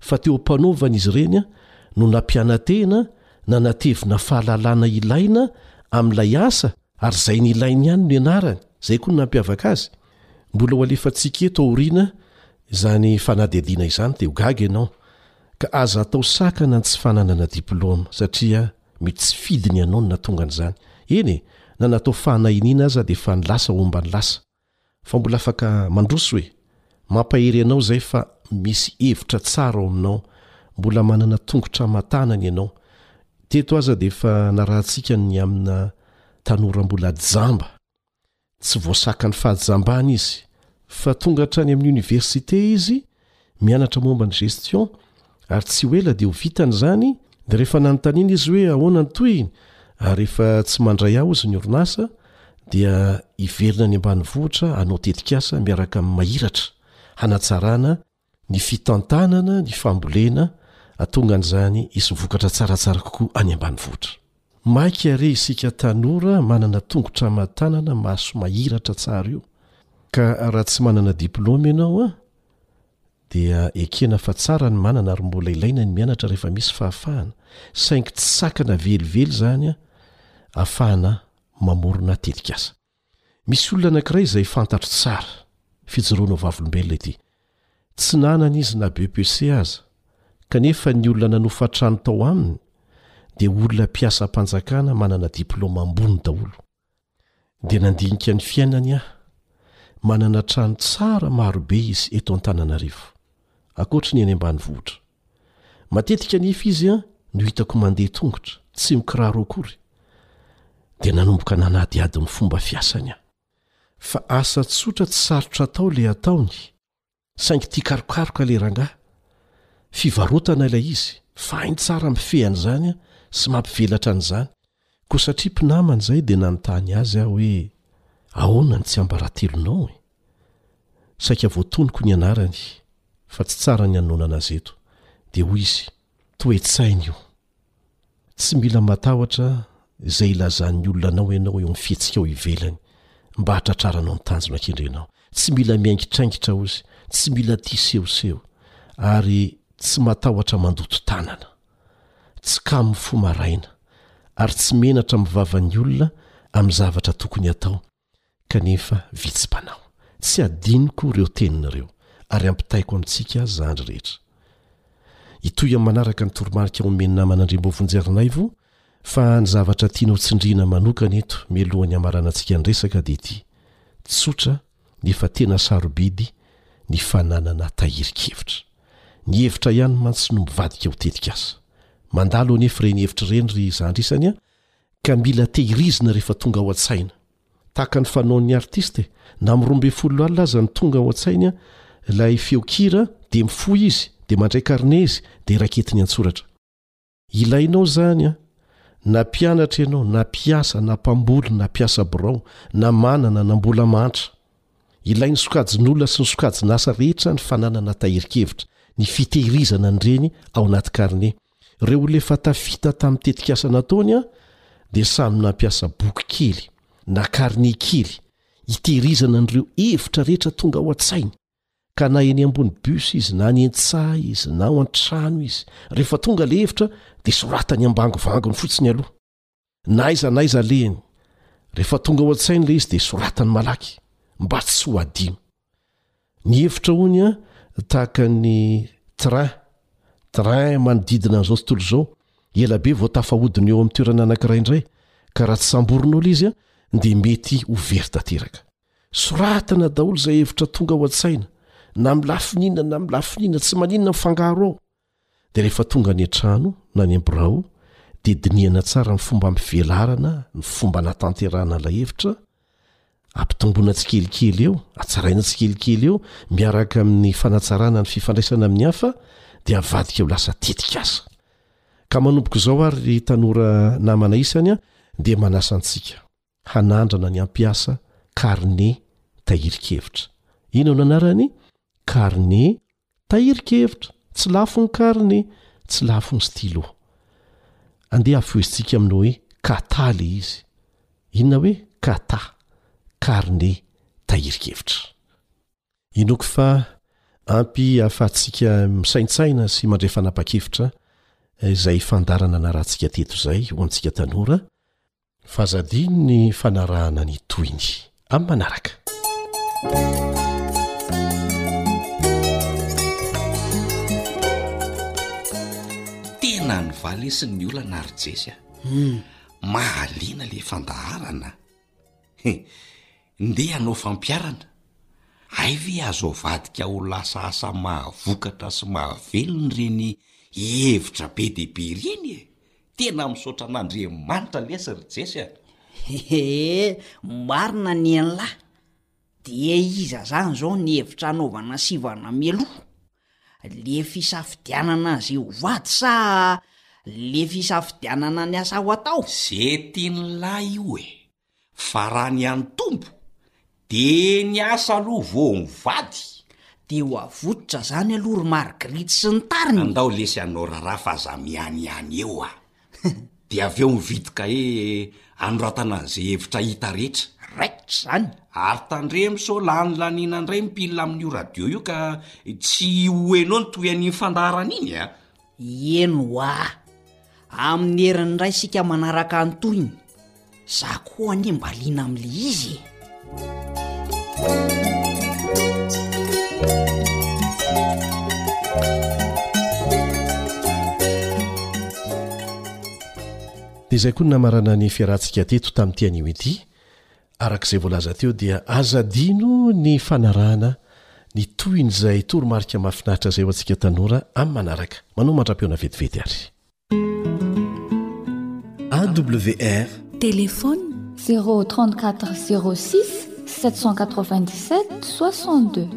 fa teo am-panaovana izy ireny no nampiana-tena, nanatevina fahalalana ilaina amin'ilay asa ary izay nilainy ihany no ianarany, izay koa no nampiavaka azy. Mbola ho alefantsika eto aoriana izany fanadihadiana izany dia ho gaga ianao Ka aza atao sakana ny tsy fananana diploma satria mety tsy fidiny ianao no nahatonga an'izany. Eny e, na natao fahanahiniana aza dia efa ny lasa homba ny lasa. Fa mbola afaka mandroso e! Mampahery anao izay fa misy hevitra tsara ao aminao, mbola manana tongotra aman-tanana ianao. Teto aza dia efa narahantsika ny amina tanora mbola jamba. Tsy voasakan'ny fahajambana izy fa tonga hatrany amin'ny oniversite izy mianatra momba ny gestion ary tsy ho ela dia ho vitany izany dia rehefa nanontaniana izy hoe ahoana ny tohiny ary rehefa tsy mandray aho izy ny orinasa dia hiverina any ambanivohitra hanao tetikasa miaraka amin'ny mahiratra hanatsarana ny fitantanana ny fambolena atonga an'izany hisy vokatra tsaratsara kokoa any ambanivohitra. Maika re isika tanora manana tongotra aman-tanana maso mahiratra tsara io ka raha tsy manana diplaoma ianao an, dia ekena fa tsara ny manana ary mbola ilaina ny mianatra rehefa misy fahafahana saingy tsy sakana velively izany an, afahana mamorona tetikasa. Misy olona anankiray izay fantatro tsara, fijoroana ho vavolombelona ity. Tsy nanana izy na BEPC aza, kanefa ny olona nanofa trano tao aminy dia olona mpiasam-panjakana manana diplaoma ambony daholo. Dia nandinika ny fiainany aho. Manana trano tsara marobe izy eto Antananarivo, ankoatry ny eny ambanivohitra. Matetika anefa izy no hitako mandeha tongotra, tsy mikiraro akory. Dia nanomboka nanadihady ny fomba fiasany aho. Fa asa tsotra tsy sarotra atao ilay ataony, saingy tia karokaroka ilay rangahy. Fivarotana ilay izy, fa hainy tsara mifehy an'izany sy mampivelatra an'izany. Koa satria mpinamana izay dia nanontany azy aho hoe, Ahoana ny tsiambaratelonao e? Saika voatonoko ny anarany fa tsy tsara ny hanonana azy eto. Dia hoy izy, Toe-tsaina io. Tsy mila matahotra izay hilazan'ny olona anao ianao eo amin'ny fihetsikao ivelany mba hahatratraranao ny tanjona kendrenao. Tsy mila miaingitraingitra, hozy, tsy mila tia sehoseho, ary tsy matahotra mandoto tanana. Tsy kamo fo maraina ary tsy menatra amin'ny vavan'ny olona amin'ny zavatra tokony hatao, kanefa vitsy mpanao. Tsy hadinoko ireo teniny ireo ary ampitaiko amintsika azy zandry rehetra. Hitohy amin'ny manaraka ny toromarika omen'ny namana Andriambo Vonjiarinaivo fa ny zavatra tiana ho tsindriana manokana eto mialohan'ny hamaranantsika ny resaka dia ity, tsotra nefa tena sarobidy ny fananana tahirin-kevitra. Ny hevitra ihany mantsy no mivadika ho tetikasa. Mandalo anefa ireny hevitra ireny ry zandry isany a, ka mila tehirizina rehefa tonga ao an-tsaina. Tahaka ny fanaon'ny artista e, na amin'ny roa ambin'ny folo alina aza ny tonga ao an-tsainy ilay feon-kira dia mifoha izy, dia mandray karne izy, dia raketiny an-tsoratra. Ilainao izany an! Na mpianatra ianao, na mpiasa, na mpamboly, na mpiasa birao, na manana, na mbola mantra. Ilain'ny sokajin'olona sy ny sokajin'asa rehetra ny fananana tahirin-kevitra, ny fitehirizana an'ireny ao anaty karine. Ireo olona efa tafita tamin'ny tetikasa nataony an, dia samy nampiasa boky kely, na karine kely, hitehirizana an'ireo hevitra rehetra tonga ao an-tsainy. ka na eny ambony bus izy na any entsaha izy na ao an-trano izy rehefa tonga le efitra dia soratany ambangovangony fotsiny aloha na aiza na aiza alehany rehefa tonga ao an-tsainy le izy dia soratany malaky mba tsy ho adino ny efitra hony a tahaka ny train train manodidina an'izao tontolo izao ela be vao tafahodiny eo amin'ny toerana anankiray indray ka raha tsy samborin'olo izy a dia mety ho very tanteraka Soratana daholo izay hevitra tonga ao an-tsaina, na amin'ny lafiny inona na amin'ny lafiny inona, tsy maninona mifangaro ao. Dia rehefa tonga any an-trano na any am-birao dia dinihana tsara ny fomba ampivelarana, ny fomba anatanterahana ilay hevitra, ampitomboina tsikelikely eo, atsaraina tsikelikely eo miaraka amin'ny fanatsarana ny fifandraisana amin'ny hafa dia avadika ho lasa tetikasa. Ka manomboka izao ary ry tanora namana isany dia manasa antsika. hanandrana ny hampiasa karne tahirin-kevitra. Inona no anarany? Karne tahirin-kevitra, tsy lafo ny karne, tsy lafo ny stylo. Andeha hafohezintsika amin'ny hoe kata ilay izy. Inona hoe kata? Karne tahirin-kevitra. Inoako fa ampy ahafahantsika misaintsaina sy mandray fanapa-kevitra izay fandaharana narahantsika teto izay ho antsika tanora F'aza adino ny fanarahana ny tohiny amin'ny manaraka.
Tena ny valesin'ny olana ry Jesy a! Hmm. Mahaliana le fandaharana. He, ndeha hanao fampiharana. Hay ve azo avadika ho lasa asa mahavokatra sy mahavelona ireny hevitra be dia be ireny e? Tena misaotra an'Andriamanitra lesy ry Jesy a!
He! marina ny an'la! Dia iza zany zao ny hevitra anaovana sivana mialoha? Le fisafidianana azy ho vady sa le fisafidianana ny asa ho atao?
Ze tian'la io e! Fa raha ny an'ny Tompo de ny asa aloha vao mivady.
De ho avototra zany aloha ry Margrit sy ny tariny.
Andao lesy anao rarah fa za miany iany eo a! de avy eo mividy cahier anoratana ze hevitra hita rehetra.
Raikitra zany!
Ary tandremo sao lany laniana ndray ny pile amin'io radio io ka tsy ho henoy ny tohian'iny fandaharana iny a!
Ieny wa! Amin'ny herin'ny Ray isika manaraka ny tohiny. Za koa anie mba liana amle izy e!
Dia izay koa ny namarana ny fiarahantsika teto tamin'ity anio ity. Araka izay voalaza teo dia aza adino ny fanarahana ny tohin'izay toromarika mahafinaritra izay ho antsika tanora amin'ny manaraka. Manao mandra-pihaona vetivety ary.
AWR.
Téléphone.
Zéro trente quatre zéro
six
sept cent quatre vingt dix sept soixante deux.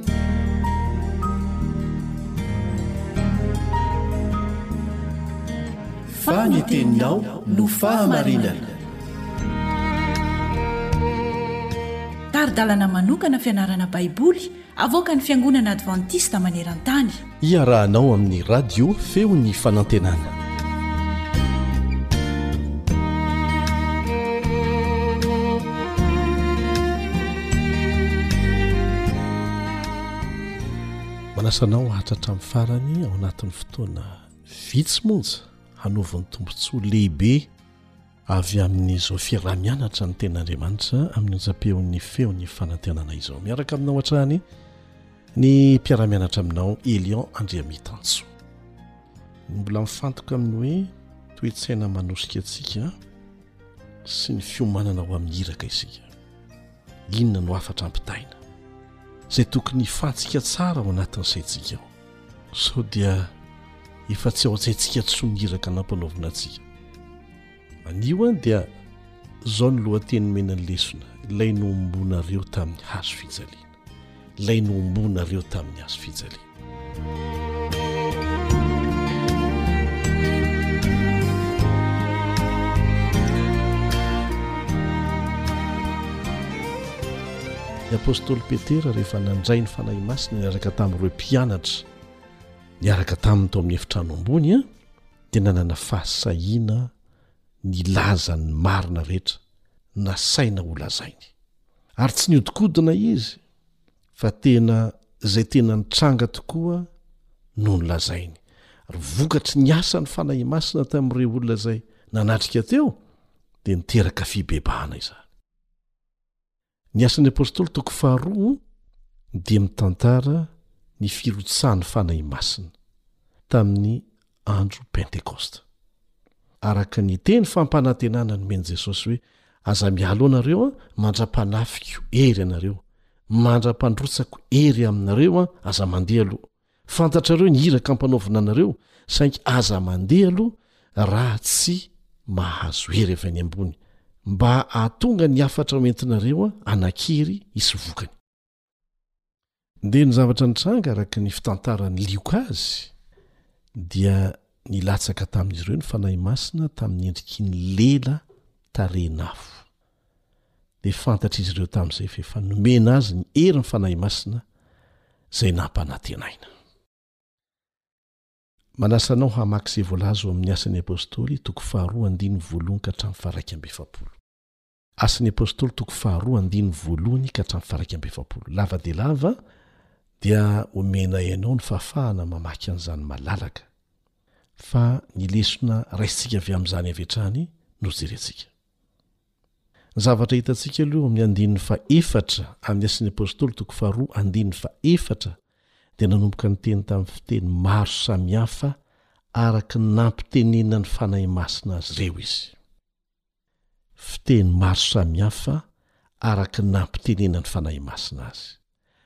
Fa ny teninao
no fahamarinana.
Tari-dalana manokana fianarana Baiboly avoakan'ny Fiangonana Advantista maneran-tany.
Iarahanao amin'ny Radio Feon'ny Fanantenana. Manasa anao hahatra hatramin'ny farany ao anatin'ny fotoana vitsy monja hanaovy ny tombontsoa lehibe Avy amin'izao fiaraha-mianatra ny Tenin'Andriamanitra amin'ny onjam-peon'ny feon'ny fanantenana izao. Miaraka aminao hatrany ny mpiara-mianatra aminao Elion Andriamitanjo. Ny mbola mifantoka amin'ny hoe toe-tsaina manosika antsika sy ny fiomanana ho amin'ny iraka isika. Inona no hafatra ampitaina, izay tokony hifantsika tsara ao anatin'ny saintsika ao? Sao dia efa tsy ao an-tsaintsika intsony ny iraka nampanaovina antsika? Anio an dia izao no lohateny nomena ny lesona, ilay nohomboanareo tamin'ny hazo fijaliana. ilay nohombonareo tamin'ny hazo fijaliana. Ny apostoly Petera rehefa nandray ny fanahy masina niaraka tamin'ireo mpianatra niaraka taminy tao amin'ny efitrano ambony a dia nanana fahasahiana nilaza ny marina rehetra nasaina holazainy Ary tsy nihodinkodina izy fa tena izay tena nitranga tokoa no nolazainy. Ary vokatry ny asan'ny Fanahy Masina tamin'ireo olona izay nanatrika teo dia niteraka fibebahana izany. Ny Asan'ny Apostoly toko faharoa dia mitantara ny firotsahan'ny Fanahy Masina tamin'ny andro pentekosta araka ny teny fampanantenana nomen'i jesosy hoe aza mialo anareo a mandra-panafiko hery ianareo mandra-pandrotsako hery aminareo a aza mandeha aloha fantatrareo ny hiraka ampanaovina anareo saingy aza mandeha aloha raha tsy mahazo hery avy any ambony mba ahatonga ny hafatra hoentinareo a anakery hisy vokany Dia ny zavatra nitranga araka ny fitantaran'ny lioka azy dia nilatsaka tamin'izy ireo ny Fanahy Masina tamin'ny endriky ny lela tarehin'afo. Dia fantatr'izy ireo tamin'izay fa efa nomena azy ny herin'ny Fanahy Masina izay nampanantenaina. Manasa anao hamaky izay voalaza ao amin'ny Asan'ny Apostoly, toko faharoa andininy voalohany ka hatramin'ny faha iraika amby efapolo. Asan' ny Apôstôly toko faharoa andininy voalohany ka hatramin'ny faharaika amby efapolo. Lava dia lava dia omenay anao ny fahafahana mamaky an'izany malalaka fa ny lesona raisintsika avy amin'izany avy hatrany no jerentsika. Ny zavatra hitantsika aloha amin'ny andininy fahefatra amin'ny Asan' ny Apôstôly toko faharoa andininy fahefatra dia nanomboka niteny tamin'ny fiteny maro samihafa araka ny nampitenenina ny Fanahy Masina azy ireo izy. Fiteny maro samihafa araka ny nampitenenan'ny Fanahy Masina azy.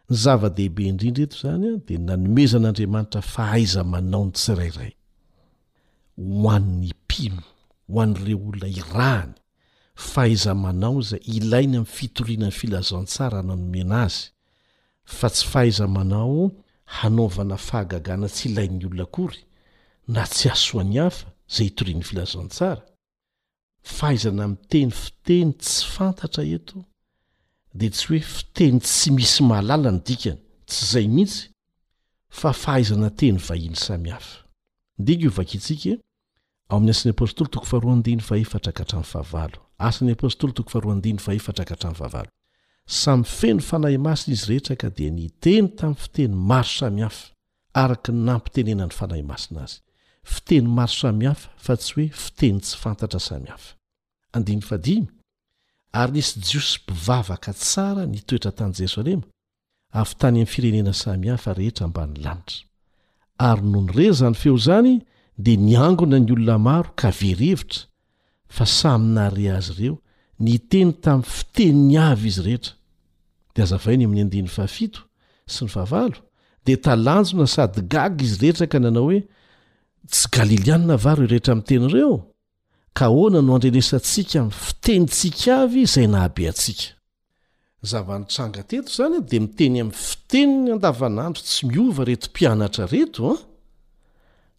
Ny zava-dehibe indrindra eto izany dia ny nanomezan'Andriamanitra fahaiza-manao ny tsirairay. Ho an'ny mpino, ho an'ireo olona irahany, fahaiza-manao izay ilainy amin'ny fitoriana ny filazantsara no nomena azy, fa tsy fahaiza-manao hanaovana fahagagana tsy ilain'ny olona akory, na tsy hahasoa ny hafa, izay itorian'ny filazantsara. fahaizana miteny fiteny tsy fantatra eto dia tsy hoe fiteny tsy misy mahalala ny dikany tsy izay mihitsy fa fahaizana teny vahiny samy hafa ndika io vakintsika e ao amin'ny asan'ny apôstôly toko faharoandiny fa efatra ka hatramin'ny fahavalo asan'ny apôstôly toko faharoandiny fa efatra ka hatramin'ny fahavalo samy feno fanahy masina izy rehetra ka dia niteny tamin'ny fiteny maro samy hafa araka ny nampitenenan'ny Fanahy Masina azy. Fiteny maro samihafa fa tsy hoe fiteny tsy fantatra samihafa. Andininy fahadimy, Ary nisy Jiosy mpivavaka tsara nitoetra tany Jerosalema, avy tany amin'ny firenena samihafa rehetra ambanin'ny lanitra. Ary nony re izany feo izany dia niangona ny olona maro ka very hevitra fa samy nahare azy ireo, niteny tamin'ny fiteniny avy izy rehetra. Dia hazavainy amin'ny andininy fahafito sy ny fahavalo, Dia talanjona sady gaga izy rehetra ka nanao hoe, Tsy Galilianina va ireo rehetra miteny ireo? Ka ahoana no andrenesantsika amin'ny fitenintsika avy izay nahabe antsika? Ny zava-nitranga teto izany dia miteny amin'ny fiteniny andavanandro tsy miova ireto mpianatra ireto an!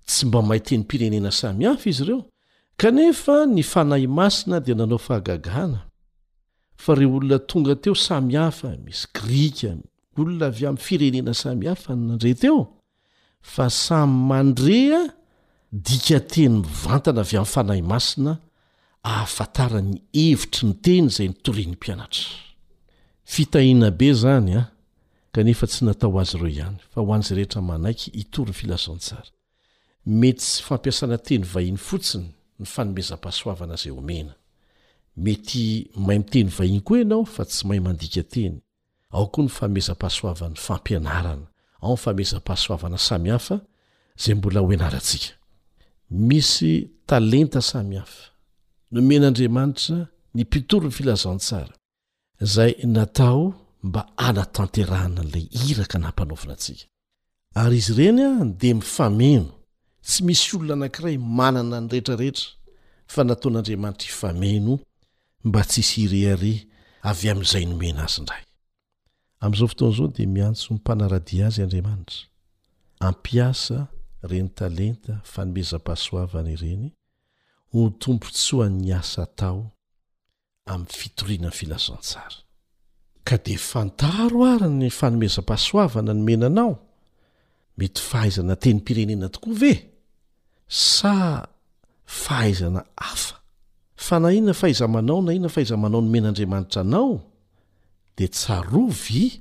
Tsy mba mahay tenim-pirenena samihafa izy ireo, kanefa ny Fanahy Masina dia nanao fahagagana fa ireo olona tonga teo samihafa, misy Grika, olona avy amin'ny firenena samihafa no nandre teo, fa samy mandrea dikateny mivantana avy amin'ny Fanahy Masina ahafatara ny hevitry ny teny izay notorian'ny mpianatra. Fitahiana be izany an! Kanefa tsy natao ho azy ireo ihany, fa ho an'izay rehetra manaiky hitory ny filazantsara. Mety tsy fampiasana teny vahiny fotsiny ny fanomezam-pahasoavana izay omena. Mety mahay miteny vahiny koa ianao fa tsy mahay mandika teny. ao koa ny famehezam-pahasoavan'ny fampianarana, ao ny famehezam-pahasoavana samihafa izay mbola ho ianarantsika. Misy talenta samihafa nomen'Andriamanitra ny mpitory ny filazantsara izay natao mba hanatanterahana ilay iraka nampanaovina antsika. Ary izy ireny dia mifameno, tsy misy olona anankiray manana ny rehetra rehetra, fa nataon'Andriamanitra hifameno mba tsy hisy hirehareha avy amin'izay nomena azy indray. Amin'izao fotoana izao dia miantso mpanara-dia azy Andriamanitra, hampiasa ireny talenta fanomezam-pahasoavana ireny ho tombontsoan'ny asa atao, amin'ny fitoriana ny filazantsara. Ka dia fantaro ary ny fanomezam-pahasoavana nomena anao, mety fahaizana tenim-pirenena tokoa ve? Sa fahaizana hafa? Fa na inona fahaiza-manao na inona fahaiza-manao nomen'Andriamanitra anao dia tsarovy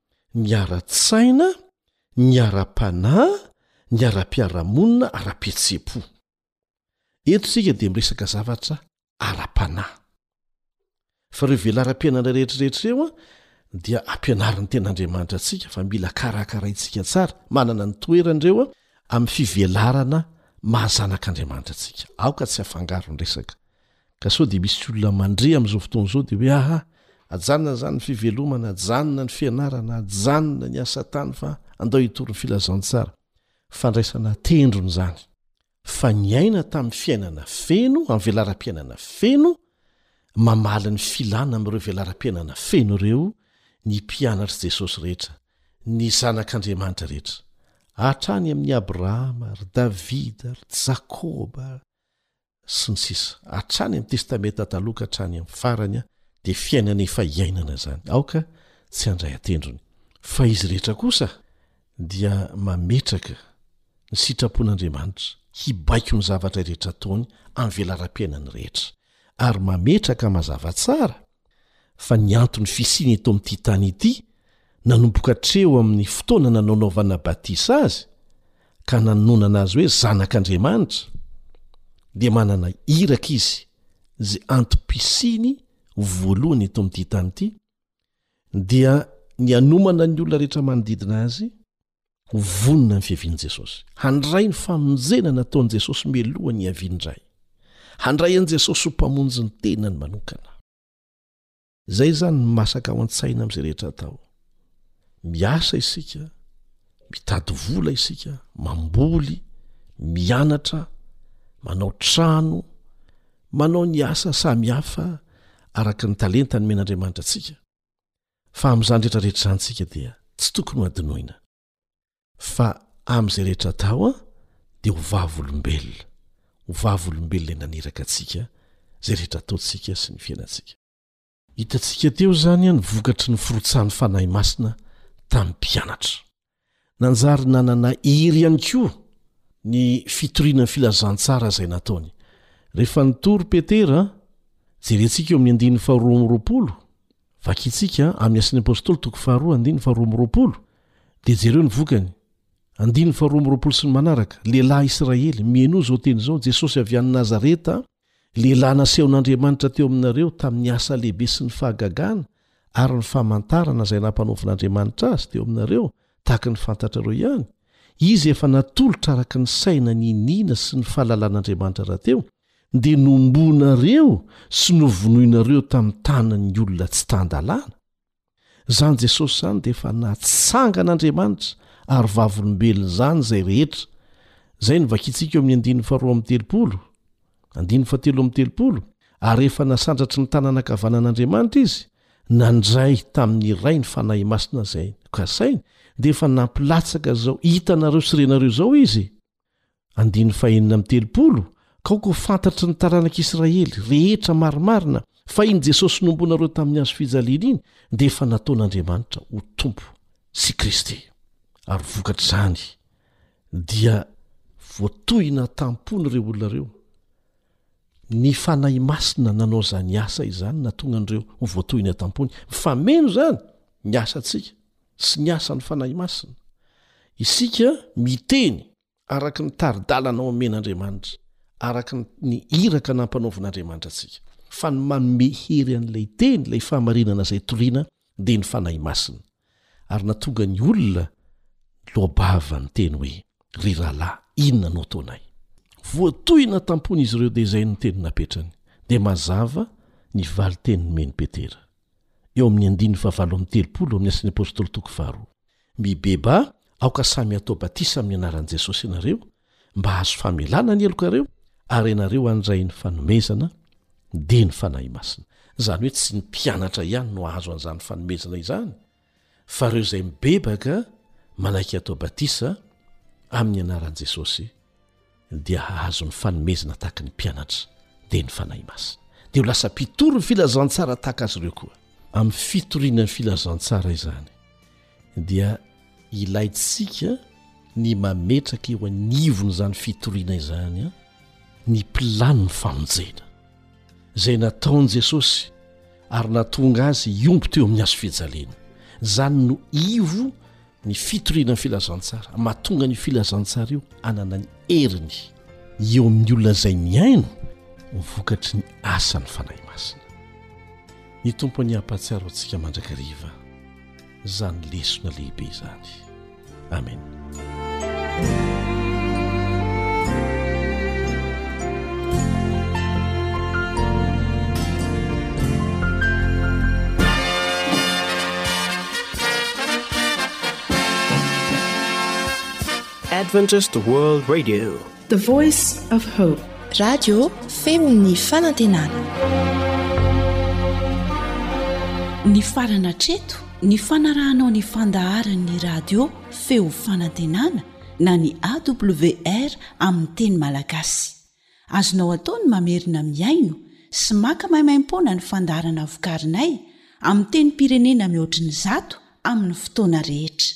ny ara-tsaina, ny ara-panahy, ny ara-piarahamonina, ara-pihetseham-po. Eto isika dia miresaka zavatra ara-panahy. Fa ireo velaram-piainana rehetrarehetra ireo dia ampianarin'ny Ten'Andriamanitra antsika fa mila karakaraintsika tsara, manana ny toerany ireo amin'ny fivelarana maha zanak'Andriamanitra antsika. Aoka tsy hafangaro ny resaka. Ka sao dia misy olona mandre amin'izao fotoana izao dia hoe aha, ajanona izany ny fivelomana, ajanona ny fianarana, ajanona ny asa tany fa andao hitory ny filazantsara. Fandraisana tendrony izany. Fa niaina tamin'ny fiainana feno amin'ny velaram-piainana feno, mamaly ny filana amin'ireo velaram-piainana feno ireo ny mpianatr'i Jesosy rehetra, ny zanak'Andriamanitra rehetra. Hatrany amin'i Abrahama, ry Davida, ry Jakoba, Sy ny sisa Hatrany amin'ny Testamenta Taloha ka hatrany amin'ny farany dia fiainana efa iainana izany. Aoka tsy handray an-tendrony. Fa izy rehetra kosa dia mametraka ny sitrapon'Andriamanitra hibaiko ny zavatra rehetra ataony amin'ny velaram-piainany rehetra, ary mametraka mazava tsara fa ny anton'ny fisiany eto amin'ity tany ity nanomboka hatreo amin'ny fotoana nanaonaovana batisa azy ka nanonana azy hoe zanak'Andriamanitra dia manana iraka izy ze antom-pisiany voalohany eto amin'ity tany ity dia ny anomana ny olona rehetra manodidina azy ho vonona ny fiavian'i Jesosy, handray ny famonjena nataon'i Jesosy mialoha ny hiaviany indray. Handray an'i Jesosy ho mpamonjy ny tenany manokana. Izay izany ny masaka ao an-tsaina amin'izay rehetra atao. Miasa isika, mitady vola isika, mamboly, mianatra, manao trano, manao ny asa samihafa araka ny talenta nomen'Andriamanitra antsika. fa amin'izany rehetra rehetra izany tsika dia tsy tokony ho adinoina fa amin'izay rehetra atao a dia ho vavolombelona ho vavolombelona naniraka antsika zay rehetra ataontsika sy ny fiainantsika hitantsika teo izany a ny vokatry ny firotsahan'ny fanahy masina tamin'ny mpianatra Nanjary nanana hery ihany koa ny fitoriana ny filazantsara izay nataony. Rehefa nitory Petera, jerentsika eo amin'ny andininy faharoa amby roapolo, vakintsika amin'ny Asan'ny Apostoly toko faharoa andininy faharoa amby roapolo, dia jereo ny vokany. Andininy faharoa amby roapolo sy ny manaraka, Lehilahy Isiraely, mihainoa izao teny izao, Jesosy avy any Nazareta, Lehilahy nasehon'Andriamanitra teo aminareo tamin'ny asa lehibe sy ny fahagagana ary ny famantarana izay nampanaovin'Andriamanitra azy teo aminareo, tahaka ny fantatrareo ihany, izy efa natolotra araka ny saina niniana sy ny fahalalan'Andriamanitra rahateo, dia nomboinareo sy novonoinareo tamin'ny tanan'ny olona tsy tan-dalàna. Izany Jesosy izany dia efa natsangan'Andriamanitra ary vavolombelona izany izay rehetra izay novakintsika eo amin'ny andininy faharoa amin'ny telopolo andininy fahatelo amin'ny telopolo ary efa nasandratry ny tanana ankavanan'Andriamanitra izy nandray tamin'ny iray ny fanahy masina izay nokasainy dia efa nampilatsaka izao hitanareo sy renareo izao izy Andininy fahenina amby telopolo, Kaoka ho fantatry ny taranak'i Israely rehetra marimarina fa iny Jesosy nombonareo tamin'ny hazo fijaliana iny dia efa nataon'Andriamanitra ho Tompo sy Kristy, ary vokatr'izany dia voatohina tam-pony ireo olona ireo. Ny Fanahy Masina nanao izany asa izany nahatonga an'ireo ho voatohina tam-pony. Mifameno izany ny asantsika. sy ny asan'ny Fanahy Masina. Isika miteny araka ny tari-dalana omen'Andriamanitra, araka ny iraka nampanaovin'Andriamanitra antsika. Fa ny manome hery an'ilay teny, ilay fahamarinana izay toriana dia ny Fanahy Masina. Ary natonga ny olona niloa-bava niteny hoe, Ry rahalahy, inona no ataonay? Voatohina tampon'izy ireo dia izay no teny napetrany. Dia mazava ny valin-teny nomen'i Petera. eo amin'ny andininy fahavalo amby telopolo amin'ny Asan'ny Apôstôly toko faharoa. Mibeba aoka samy hatao batisa amin'ny anaran'i Jesosy ianareo mba hahazo famelana ny helokareo ary ianareo handray ny fanomezana dia ny Fanahy Masina. Izany hoe tsy ny mpianatra ihany no hahazo an'izany fanomezana izany, fa ireo izay mibebaka manaiky atao batisa amin'ny anaran'i Jesosy dia hahazo ny fanomezana tahaka ny mpianatra dia ny fanahy masina dia ho lasa mpitory ny filazantsara tahaka azy ireo koa amin'ny fitoriana ny filazantsara izany dia ilaintsika ny mametraka eo anivon'izany fitoriana izany ny mpilan'ny famonjena izay nataon'i Jesosy ary nahatonga azy hiompy teo amin'ny hazo fijaliana. Izany no ivo ny fitoriana ny filazantsara, mahatonga an'io filazantsara io hanana ny heriny eo amin'ny olona izay mihaino ny vokatry ny asan'ny Fanahy Masina. Ny Tompo anie hampahatsiaro antsika mandrakariva. izany lesona lehibe izany amen
adventist world radio
The voice of hope.
Radio feon'ny fanantenana.
Nifarana hatreto ny fanarahanao ny fandaharan'ny radio feo fanantenana na ny AWR amin'ny teny malagasy. Azonao atao ny mamerina mihaino sy maka maimaimpoana ny fandaharana vokarinay amin'ny tenim-pirenena mihoatry ny zato amin'ny fotoana rehetra.